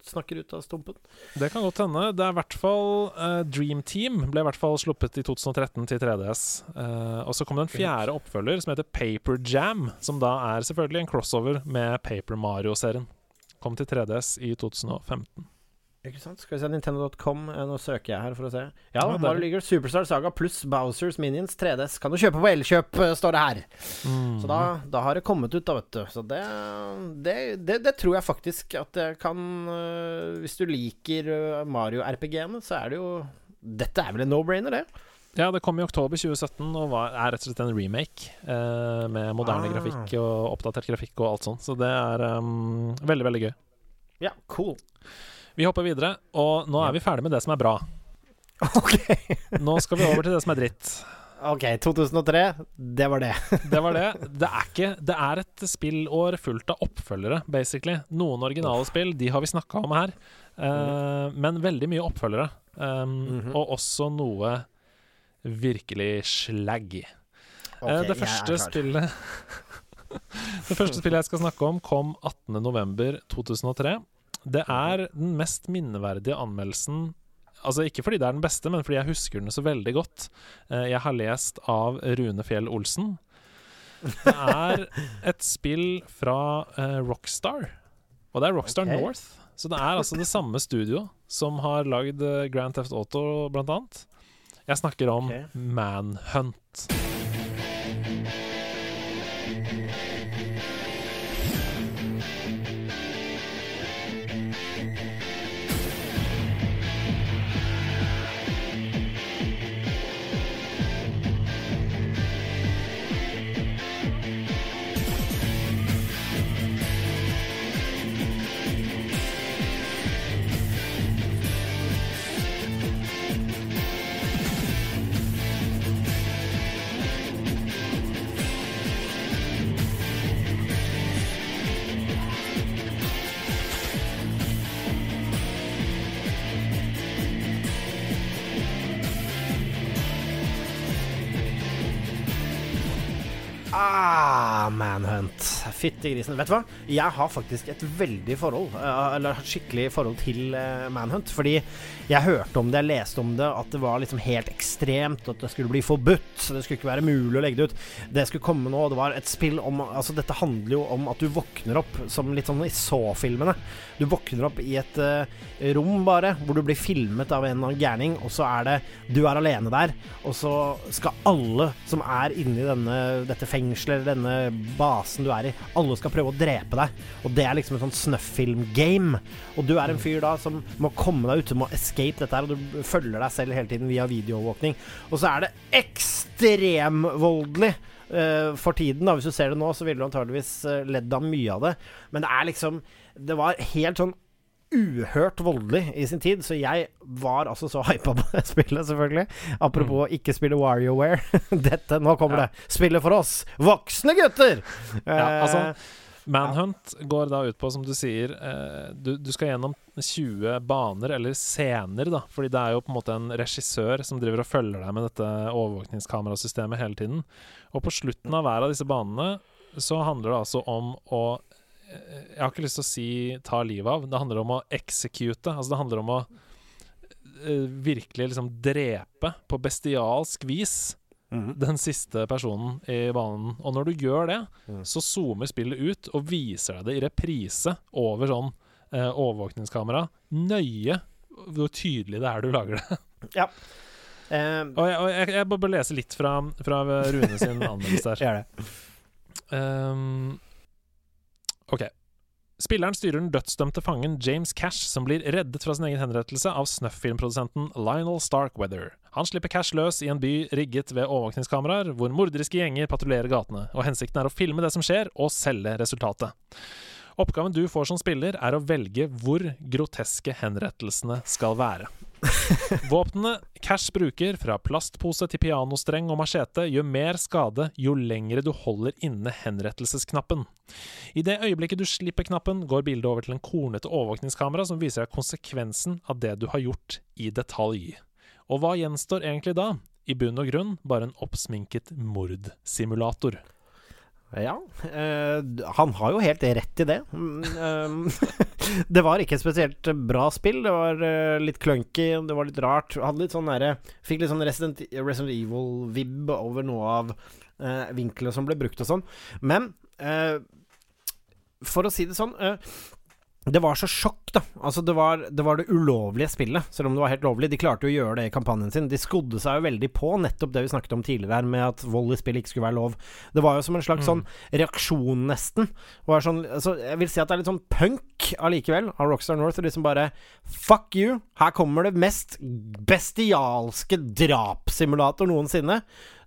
snakker ut av stumpen. Det kan godt hende. Det er i hvert fall uh, Dream Team ble i hvert fall sluppet i 2013 til 3DS. Uh, og så kom det en fjerde oppfølger som heter Paper Jam, som da er selvfølgelig en crossover med Paper Mario-serien. Kom til 3DS i 2015. Ikke sant? Skal vi se Nintendo.com. Eh, Nå søker jeg her for å se. Ja, Ja, Mario det. Ligger Superstar Saga pluss Bowsers Minions 3DS. Kan du kjøpe på Elkjøp, eh, står det her. Så da, da har det kommet ut, da, vet du. Så det, det, det, det tror jeg faktisk at jeg kan øh, Hvis du liker Mario-RPG-ene, så er det jo Dette er vel en no-brainer, det? Ja, det kom i oktober 2017 og var, er rett og slett en remake eh, med moderne Ah. grafikk og oppdatert grafikk og alt sånt. Så det er um, veldig, veldig gøy. Ja, cool. Vi hopper videre, og nå er vi ferdig med det som er bra. Ok. Nå skal vi over til det som er dritt. Ok, 2003, det var det. Det var det. Det er, ikke, det er et spillår fullt av oppfølgere, basically. Noen originale spill, de har vi snakka om her. Uh, men veldig mye oppfølgere. Um, Mhm. Og også noe virkelig slaggy. Okay, uh, det første spillet Det første spillet jeg skal snakke om, kom 18.11.2003. Det er den mest minneverdige anmeldelsen Altså Ikke fordi det er den beste, men fordi jeg husker den så veldig godt. Eh, Jeg har lest av Rune Fjell Olsen. Det er et spill fra eh, Rockstar, og det er Rockstar okay. North. Så det er altså det samme studio som har lagd eh, Grand Theft Auto, blant annet. Jeg snakker om okay. Manhunt. Manhunt. Fytti grisen. Vet du hva? Jeg har faktisk et veldig forhold, eh, eller et skikkelig forhold til eh, Manhunt. Fordi jeg hørte om det, jeg leste om det, at det var liksom helt ekstremt, at det skulle bli forbudt. Så det skulle ikke være mulig å legge det ut. Det skulle komme nå, og det var et spill om Altså, dette handler jo om at du våkner opp som litt sånn i Så-filmene. Du våkner opp i et uh, rom, bare, hvor du blir filmet av en eller annen gærning, og så er det Du er alene der, og så skal alle som er inni denne, dette fengselet denne basen du er i. Alle skal prøve å drepe deg. Og det er liksom et sånn snuff-film-game. Og du er en fyr da som må komme deg ut, du må escape dette her, og du følger deg selv hele tiden via videoovervåkning. Og så er det ekstremvoldelig. Uh, for tiden, da Hvis du ser det nå, så ville du antageligvis uh, ledd av mye av det. Men det er liksom Det var helt sånn uhørt voldelig i sin tid, så jeg var altså så hypa på det spillet, selvfølgelig. Apropos mm. ikke spille WarioWare. Dette, nå kommer ja. det. Spillet for oss voksne gutter! Ja, altså Manhunt går da ut på, som du sier eh, du, du, skal gjennom 20 baner, eller scener, da. Fordi det er jo på en måte en regissør som driver og følger deg med dette overvåkningskamerasystemet hele tiden. Og på slutten av hver av disse banene så handler det altså om å eh, Jeg har ikke lyst til å si ta livet av. Det handler om å execute. Altså det handler om å uh, virkelig liksom drepe på bestialsk vis mm. den siste personen i banen. Og når du gjør det, mm. så zoomer spillet ut og viser deg det i reprise over sånn uh, overvåkningskamera. Nøye hvor tydelig det er du lager det. ja. Um, og jeg, og jeg, jeg bare lese litt fra, fra Rune sin anmeldelse her. Gjør det. Um, OK. Spilleren styrer den dødsdømte fangen James Cash, som blir reddet fra sin egen henrettelse av snuff-filmprodusenten Lionel Starkweather. Han slipper Cash løs i en by rigget ved overvåkningskameraer, hvor morderiske gjenger patruljerer gatene, og hensikten er å filme det som skjer, og selge resultatet. Oppgaven du får som spiller, er å velge hvor groteske henrettelsene skal være. Våpnene Cash bruker, fra plastpose til pianostreng og machete, gjør mer skade jo lengre du holder inne henrettelsesknappen. I det øyeblikket du slipper knappen, går bildet over til en kornete overvåkningskamera som viser deg konsekvensen av det du har gjort, i detalj. Og hva gjenstår egentlig da? I bunn og grunn bare en oppsminket mordsimulator. Ja, øh, han har jo helt rett i det. Mm, det var ikke et spesielt bra spill. Det var øh, litt clunky, det var litt rart. Hadde litt sånn der, fikk litt sånn Resident, Resident Evil-vib over noe av øh, vinklene som ble brukt og sånn. Men for å si det sånn det var så sjokk, da. Altså, det var, det var, det ulovlige spillet, selv om det var helt lovlig. De klarte jo å gjøre det i kampanjen sin. De skodde seg jo veldig på nettopp det vi snakket om tidligere her, med at vold i spill ikke skulle være lov. Det var jo som en slags mm. sånn reaksjon, nesten. Sånn, altså, jeg vil si at det er litt sånn punk allikevel, av Rockstar North. Og liksom bare Fuck you! Her kommer det mest bestialske drapssimulator noensinne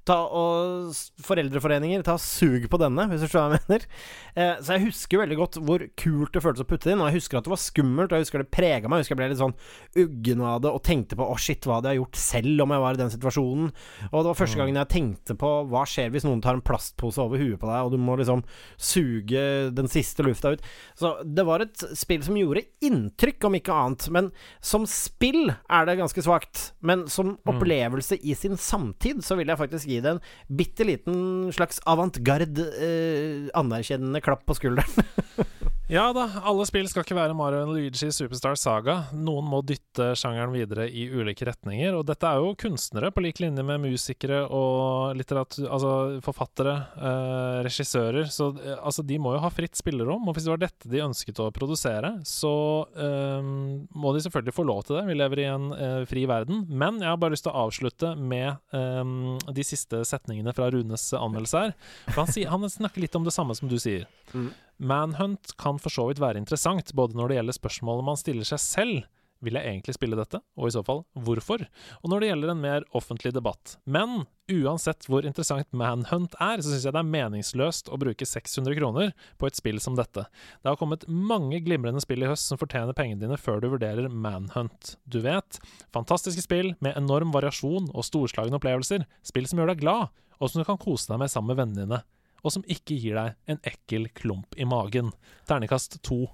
ta og Foreldreforeninger, ta sug på denne, hvis du skjønner hva jeg mener. Eh, så jeg husker veldig godt hvor kult det føltes å putte det inn, og jeg husker at det var skummelt, og jeg husker det prega meg. Jeg husker jeg ble litt sånn uggen av det og tenkte på å shit, hva hadde jeg gjort selv om jeg var i den situasjonen? Og det var første mm. gangen jeg tenkte på hva skjer hvis noen tar en plastpose over huet på deg, og du må liksom suge den siste lufta ut. Så det var et spill som gjorde inntrykk, om ikke annet. Men som spill er det ganske svakt. Men som mm. opplevelse i sin samtid så vil jeg faktisk gi gi det en bitte liten slags avantgarde eh, anerkjennende klapp på skulderen. Ja da, alle spill skal ikke være Mario og Luigi Superstar Saga. Noen må dytte sjangeren videre i ulike retninger. Og dette er jo kunstnere på lik linje med musikere og litteratur... Altså forfattere, eh, regissører. Så eh, altså, de må jo ha fritt spillerom. Og hvis det var dette de ønsket å produsere, så eh, må de selvfølgelig få lov til det. Vi lever i en eh, fri verden. Men jeg har bare lyst til å avslutte med eh, de siste setningene fra Runes anmeldelse her. For han, sier, han snakker litt om det samme som du sier. Mm. Manhunt kan for så vidt være interessant, både når det gjelder spørsmålet man stiller seg selv vil jeg egentlig spille dette, og i så fall hvorfor? Og når det gjelder en mer offentlig debatt. Men uansett hvor interessant Manhunt er, så syns jeg det er meningsløst å bruke 600 kroner på et spill som dette. Det har kommet mange glimrende spill i høst som fortjener pengene dine før du vurderer Manhunt. Du vet, fantastiske spill med enorm variasjon og storslagne opplevelser, spill som gjør deg glad, og som du kan kose deg med sammen med vennene dine og som ikke gir deg en ekkel klump i magen. Ternekast to.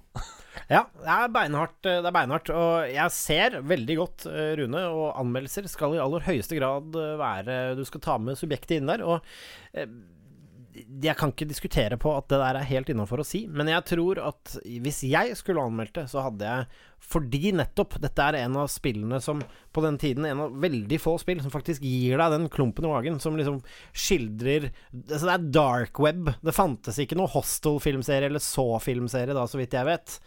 ja, det er beinhardt. Det er beinhardt. Og jeg ser veldig godt, eh, Rune, og anmeldelser skal i aller høyeste grad eh, være Du skal ta med subjektet inn der. Og eh, jeg kan ikke diskutere på at det der er helt innafor å si, men jeg tror at hvis jeg skulle anmeldt det, så hadde jeg Fordi nettopp dette er en av spillene som på den tiden En av veldig få spill som faktisk gir deg den klumpen i magen, som liksom skildrer Altså, det er dark web. Det fantes ikke noe Hostel-filmserie eller Saw-filmserie da, så vidt jeg vet.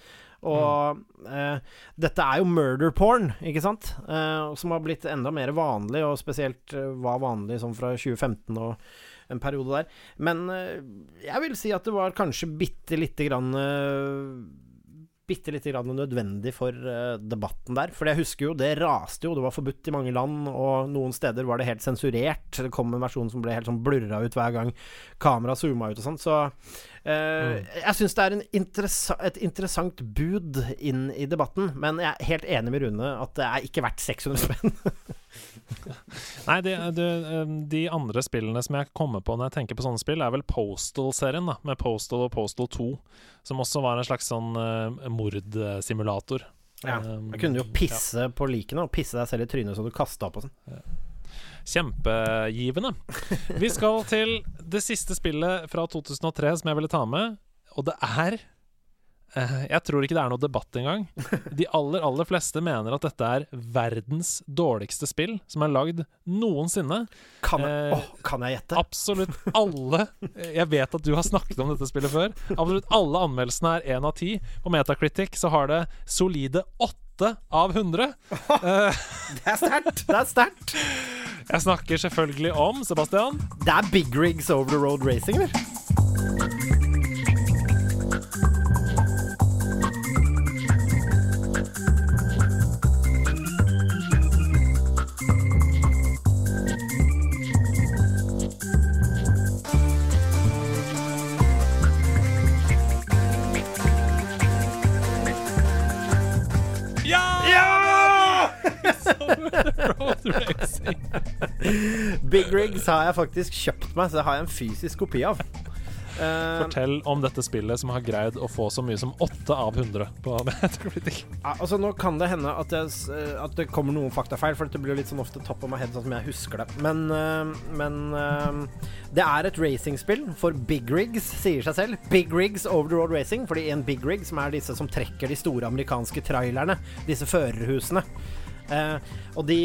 Og eh, dette er jo murder porn, ikke sant? Eh, som har blitt enda mer vanlig, og spesielt eh, var vanlig sånn fra 2015 og en periode der. Men eh, jeg vil si at det var kanskje bitte lite grann eh, bitte lite grann nødvendig for uh, debatten der. For jeg husker jo, det raste jo, det var forbudt i mange land, og noen steder var det helt sensurert. Det kom en versjon som ble helt sånn blurra ut hver gang kameraet zooma ut og sånn. Så uh, mm. jeg syns det er interessa et interessant bud inn i debatten, men jeg er helt enig med Rune at det er ikke verdt 600 spenn. Nei, de, de, de, andre spillene som jeg kommer på når jeg tenker på sånne spill, er vel Postal-serien, da med Postal og Postal 2, som også var en slags sånn uh, mordsimulator. Ja. Da kunne du jo pisse ja. på likene og pisse deg selv i trynet så du kasta opp og sånn. Ja. Kjempegivende. Vi skal til det siste spillet fra 2003 som jeg ville ta med, og det er Eh, jeg tror ikke det er noe debatt engang. De aller, aller fleste mener at dette er verdens dårligste spill som er lagd noensinne. Kan jeg, eh, oh, kan jeg gjette? Absolutt alle Jeg vet at du har snakket om dette spillet før. Absolutt alle anmeldelsene er én av ti. På Metacritic så har det solide åtte av 100. det er sterkt! Det er sterkt. Jeg snakker selvfølgelig om Sebastian. Det er Big Rigs Over The Road Racing, eller? Big Rigs har jeg faktisk kjøpt meg, så det har jeg en fysisk kopi av. Uh, Fortell om dette spillet som har greid å få så mye som 8 av 100 på Metacritic. Ja, altså Nå kan det hende at, jeg, eh, at, det kommer noen faktafeil, for det blir litt sånn ofte top of my head, sånn som jeg husker det. Men, uh, men uh, det er et racingspill for big rigs, sier seg selv. Big rigs over the road racing, fordi en big rig, som er disse som trekker de store amerikanske trailerne, disse førerhusene og de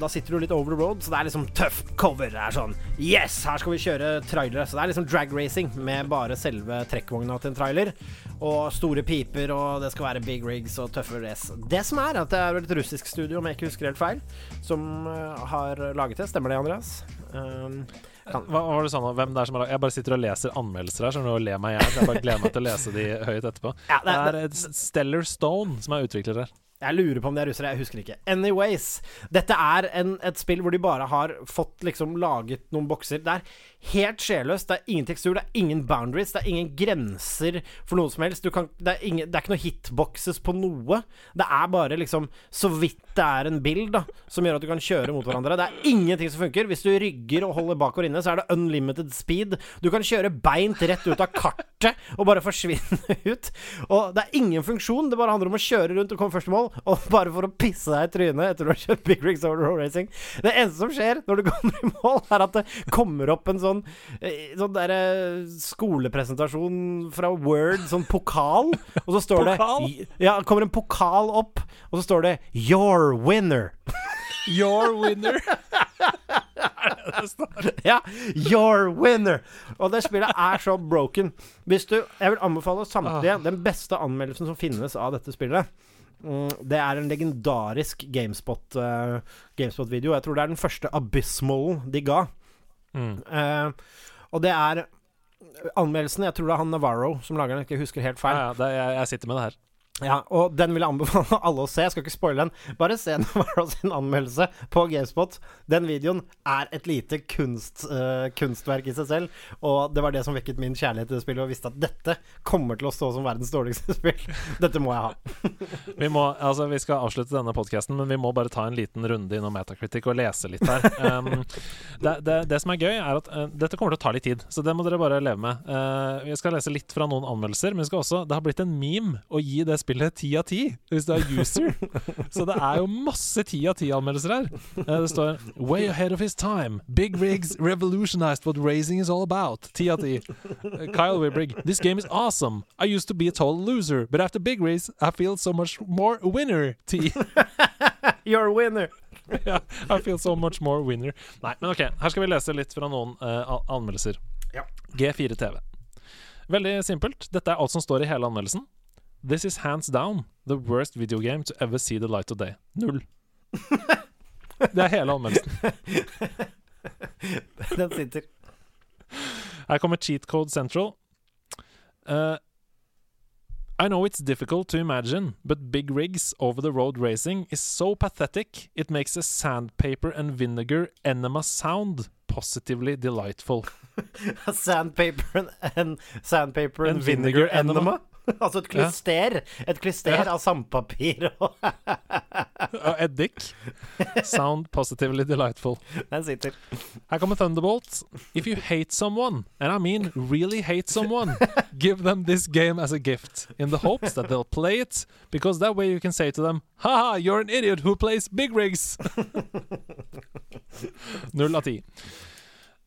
Da sitter du litt over the road, så det er liksom tøff cover. Det er sånn Yes, her skal vi kjøre trailere. Så det er liksom drag racing med bare selve trekkvogna til en trailer. Og store piper, og det skal være big rigs og tøffe race. Det som er, at det er et russisk studio, om jeg ikke husker helt feil, som uh, har laget det. Stemmer det, Andreas? Um, kan. Hva var det sånn, hvem det er som har Jeg bare sitter og leser anmeldelser her og ler meg i hjel. Jeg bare gleder meg til å lese de høyt etterpå. Ja, det, er, det er Stellar Stone som er utvikler her. Jeg lurer på om de er russere, jeg husker ikke. Anyways, dette er en, et spill hvor de bare har fått liksom laget noen bokser. Det er helt sjelløst. Det er ingen tekstur, det er ingen boundaries, det er ingen grenser for noe som helst. Kan, det, er ingen, det, er ikke noe hitboxes på noe. Det er bare liksom så vidt det er en bild da som gjør at du kan kjøre mot hverandre. Det er ingenting som funker. Hvis du rygger og holder bakover inne, så er det unlimited speed. Du kan kjøre beint rett ut av kartet og bare forsvinne ut. Og det er ingen funksjon. Det bare handler om å kjøre rundt og komme først i mål og bare for å pisse deg i trynet etter du har kjørt Big Rigs Over Road Racing. Det eneste som skjer når du kommer i mål, er at det kommer opp en sånn eh, Sånn der, skolepresentasjon fra Word, sånn pokal, og så står pokal? det Ja, kommer en pokal opp, og så står det 'Your winner'. Your winner. ja. Your winner. Og det spillet er så broken. Hvis du Jeg vil anbefale samtlige ah. den beste anmeldelsen som finnes av dette spillet. Mm, det er en legendarisk GameSpot-video. Uh, GameSpot jeg tror det er den første Abysmal de ga. Mm. Uh, og det er anmeldelsen Jeg tror det er han Navarro som lager den, ikke husker helt feil. Ja, ja, det, jeg, jeg sitter med det her. Ja, og den vil jeg anbefale alle å se. Jeg skal ikke spoile den. Bare se Navarro sin anmeldelse på Gamespot. Den videoen er et lite kunst, uh, kunstverk i seg selv, og det var det som vekket min kjærlighet til det spillet, og visste at dette kommer til å stå som verdens dårligste spill. Dette må jeg ha. vi, må, altså, vi skal avslutte denne podkasten, men vi må bare ta en liten runde innom Metacritic og lese litt her. Um, det, det, det, som er gøy, er at uh, dette kommer til å ta litt tid, så det må dere bare leve med. Uh, vi skal lese litt fra noen anmeldelser, men vi skal også, det har blitt en meme å gi det spillet spillet ti av ti hvis du er user. Så det er jo masse ti av ti-anmeldelser her. Eh, det står Way ahead of his time. Big rigs revolutionized what racing is all about. Ti av ti. Eh, Kyle Wibrig. This game is awesome. I used to be a total loser, but after big race I feel so much more winner. Ti. You're a winner. yeah, I feel so much more winner. Nei, men ok, her skal vi lese litt fra noen uh, anmeldelser. Ja. G4 TV. Veldig simpelt. Dette er alt som står i hele anmeldelsen. This is hands down the worst video game to ever see the light of day. Null. Det er hele anmeldelsen. Den sitter. Her kommer Cheat Code Central. Uh, I know it's difficult to imagine, but big rigs over the road racing is so pathetic it makes a sandpaper and vinegar enema sound positively delightful. Sandpaper and, and Sandpaper and, And vinegar, vinegar enema. enema. altså et klyster. Et klyster Ja. av sandpapir. og eddik. Sound positively delightful. Den sitter. Her kommer Thunderbolt. If you hate someone, and I mean really hate someone, give them this game as a gift, in the hopes that they'll play it, because that way you can say to them, haha, you're an idiot who plays big rigs. Null av ti.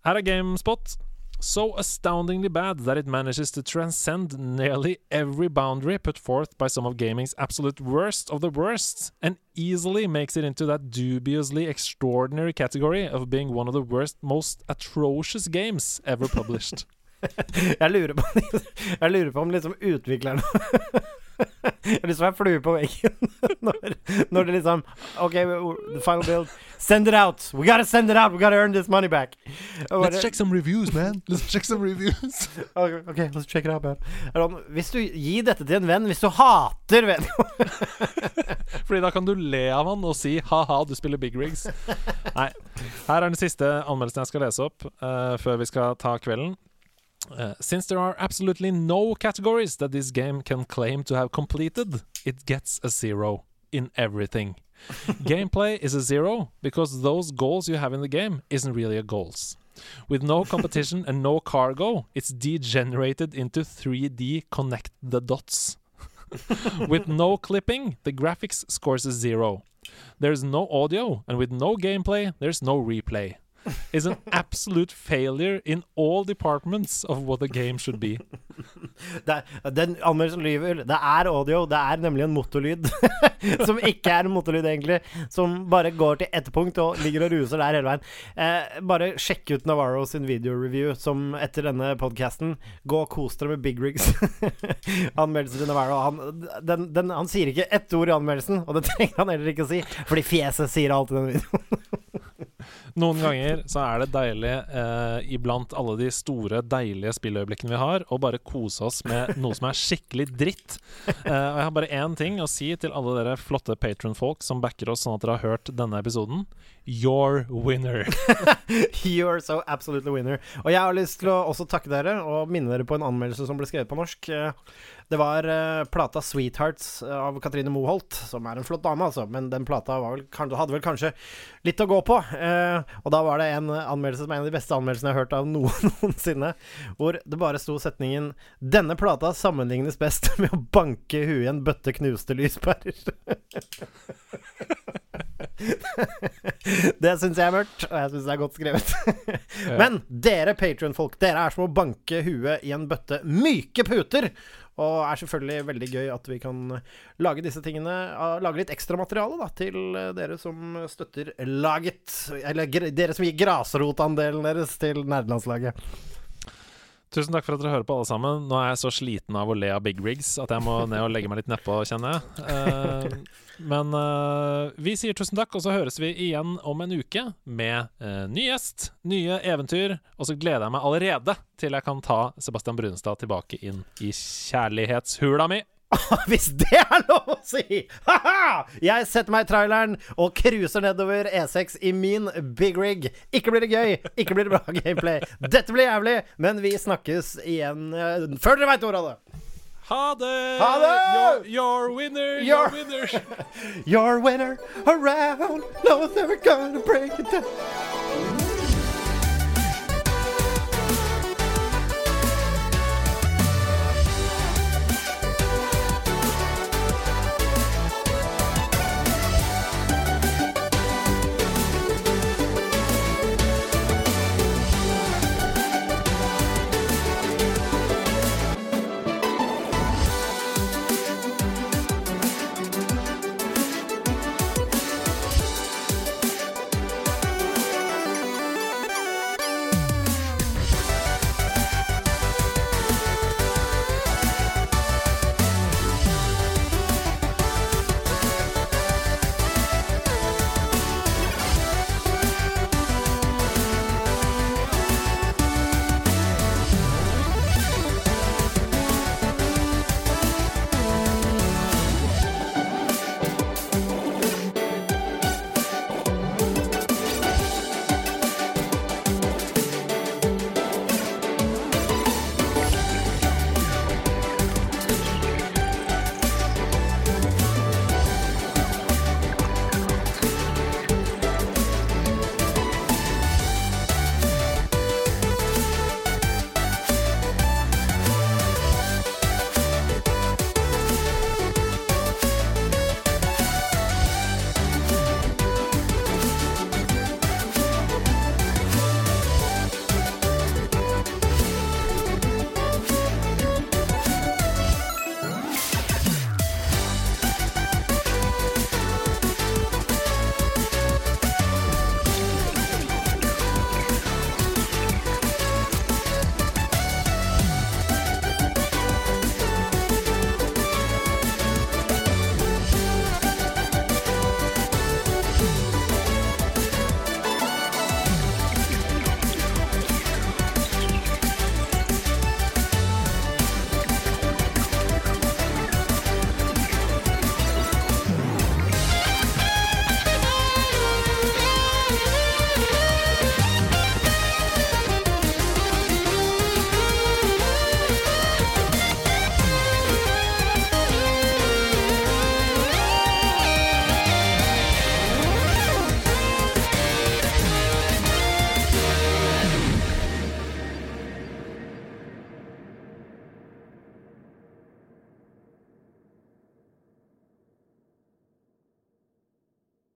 Her er GameSpot. So astoundingly bad that it manages to transcend nearly every boundary put forth by some of gaming's absolute worst of the worst, and easily makes it into that dubiously extraordinary category of being one of the worst, most atrocious games ever published. Jeg lurer på, jeg lurer på om liksom utviklerne Jeg har lyst til å være flue på veggen når, når det liksom OK, the final build. Send it out! We gotta send it out! We gotta earn this money back! Let's check some reviews, man. Let's check some reviews. Ok, okay let's check it out, man. Hvis du gir dette til en venn, hvis du hater venn Fordi da kan du le av han og si ha-ha, du spiller big rigs. Nei. Her er den siste anmeldelsen jeg skal lese opp uh, før vi skal ta kvelden. Uh, since there are absolutely no categories that this game can claim to have completed, it gets a zero in everything. Gameplay is a zero because those goals you have in the game isn't really a goals. With no competition and no cargo, it's degenerated into 3D connect the dots. with no clipping, the graphics scores a zero. There's no audio, and with no gameplay, there's no replay. Is an absolute failure in all departments of what a game should be. det er, Den anmeldelsen lyver. Det er audio. Det er nemlig en motorlyd. som ikke er en motorlyd, egentlig. Som bare går til ett punkt og ligger og ruser der hele veien. Eh, bare sjekk ut Navarro sin videoreview som etter denne podcasten. Gå og kos dere med Big Rigs. Anmeldelsen til Navarro. Han, den, den, han sier ikke ett ord i anmeldelsen, og det trenger han heller ikke å si, fordi fjeset sier alt i den videoen. Noen ganger så er det deilig, eh, iblant alle de store, deilige spilløyeblikkene vi har, å bare kose oss med noe som er skikkelig dritt. Eh, og jeg har bare én ting å si til alle dere flotte patronfolk som backer oss sånn at dere har hørt denne episoden. Your winner. You're so absolutely winner. Og jeg har lyst til å også takke dere og minne dere på en anmeldelse som ble skrevet på norsk. Eh, Det var eh, plata 'Sweethearts' av Katrine Moholt, som er en flott dame, altså. Men den plata vel, hadde vel kanskje litt å gå på. Eh, og da var det en anmeldelse som er en av de beste anmeldelsene jeg har hørt av noen noensinne, hvor det bare sto setningen 'Denne plata sammenlignes best med å banke huet i en bøtte knuste lyspærer'. det syns jeg er mørkt, og jeg syns det er godt skrevet. Men dere Patrion-folk, dere er som å banke huet i en bøtte myke puter. Og er selvfølgelig veldig gøy at vi kan lage disse tingene Lage litt ekstramateriale til eh, dere som støtter laget. Eller dere som gir grasrotandelen deres til nerdelandslaget. Tusen takk for at dere hører på, alle sammen. Nå er jeg så sliten av å le av big rigs at jeg må ned og legge meg litt nedpå, kjenner jeg. Uh, men uh, vi sier tusen takk, og så høres vi igjen om en uke med uh, ny gjest, nye eventyr. Og så gleder jeg meg allerede til jeg kan ta Sebastian Brunestad tilbake inn i kjærlighetshula mi. Hvis det er lov å si! Ha-ha! Jeg setter meg i traileren og cruiser nedover E6 i min big rig. Ikke blir det gøy, ikke blir det bra gameplay. Dette blir jævlig, men vi snakkes igjen eh, før dere veit ordet av det. Ha det! Ha det! Your, your winner, your Your- winner. Your winner around, no they're gonna break it down.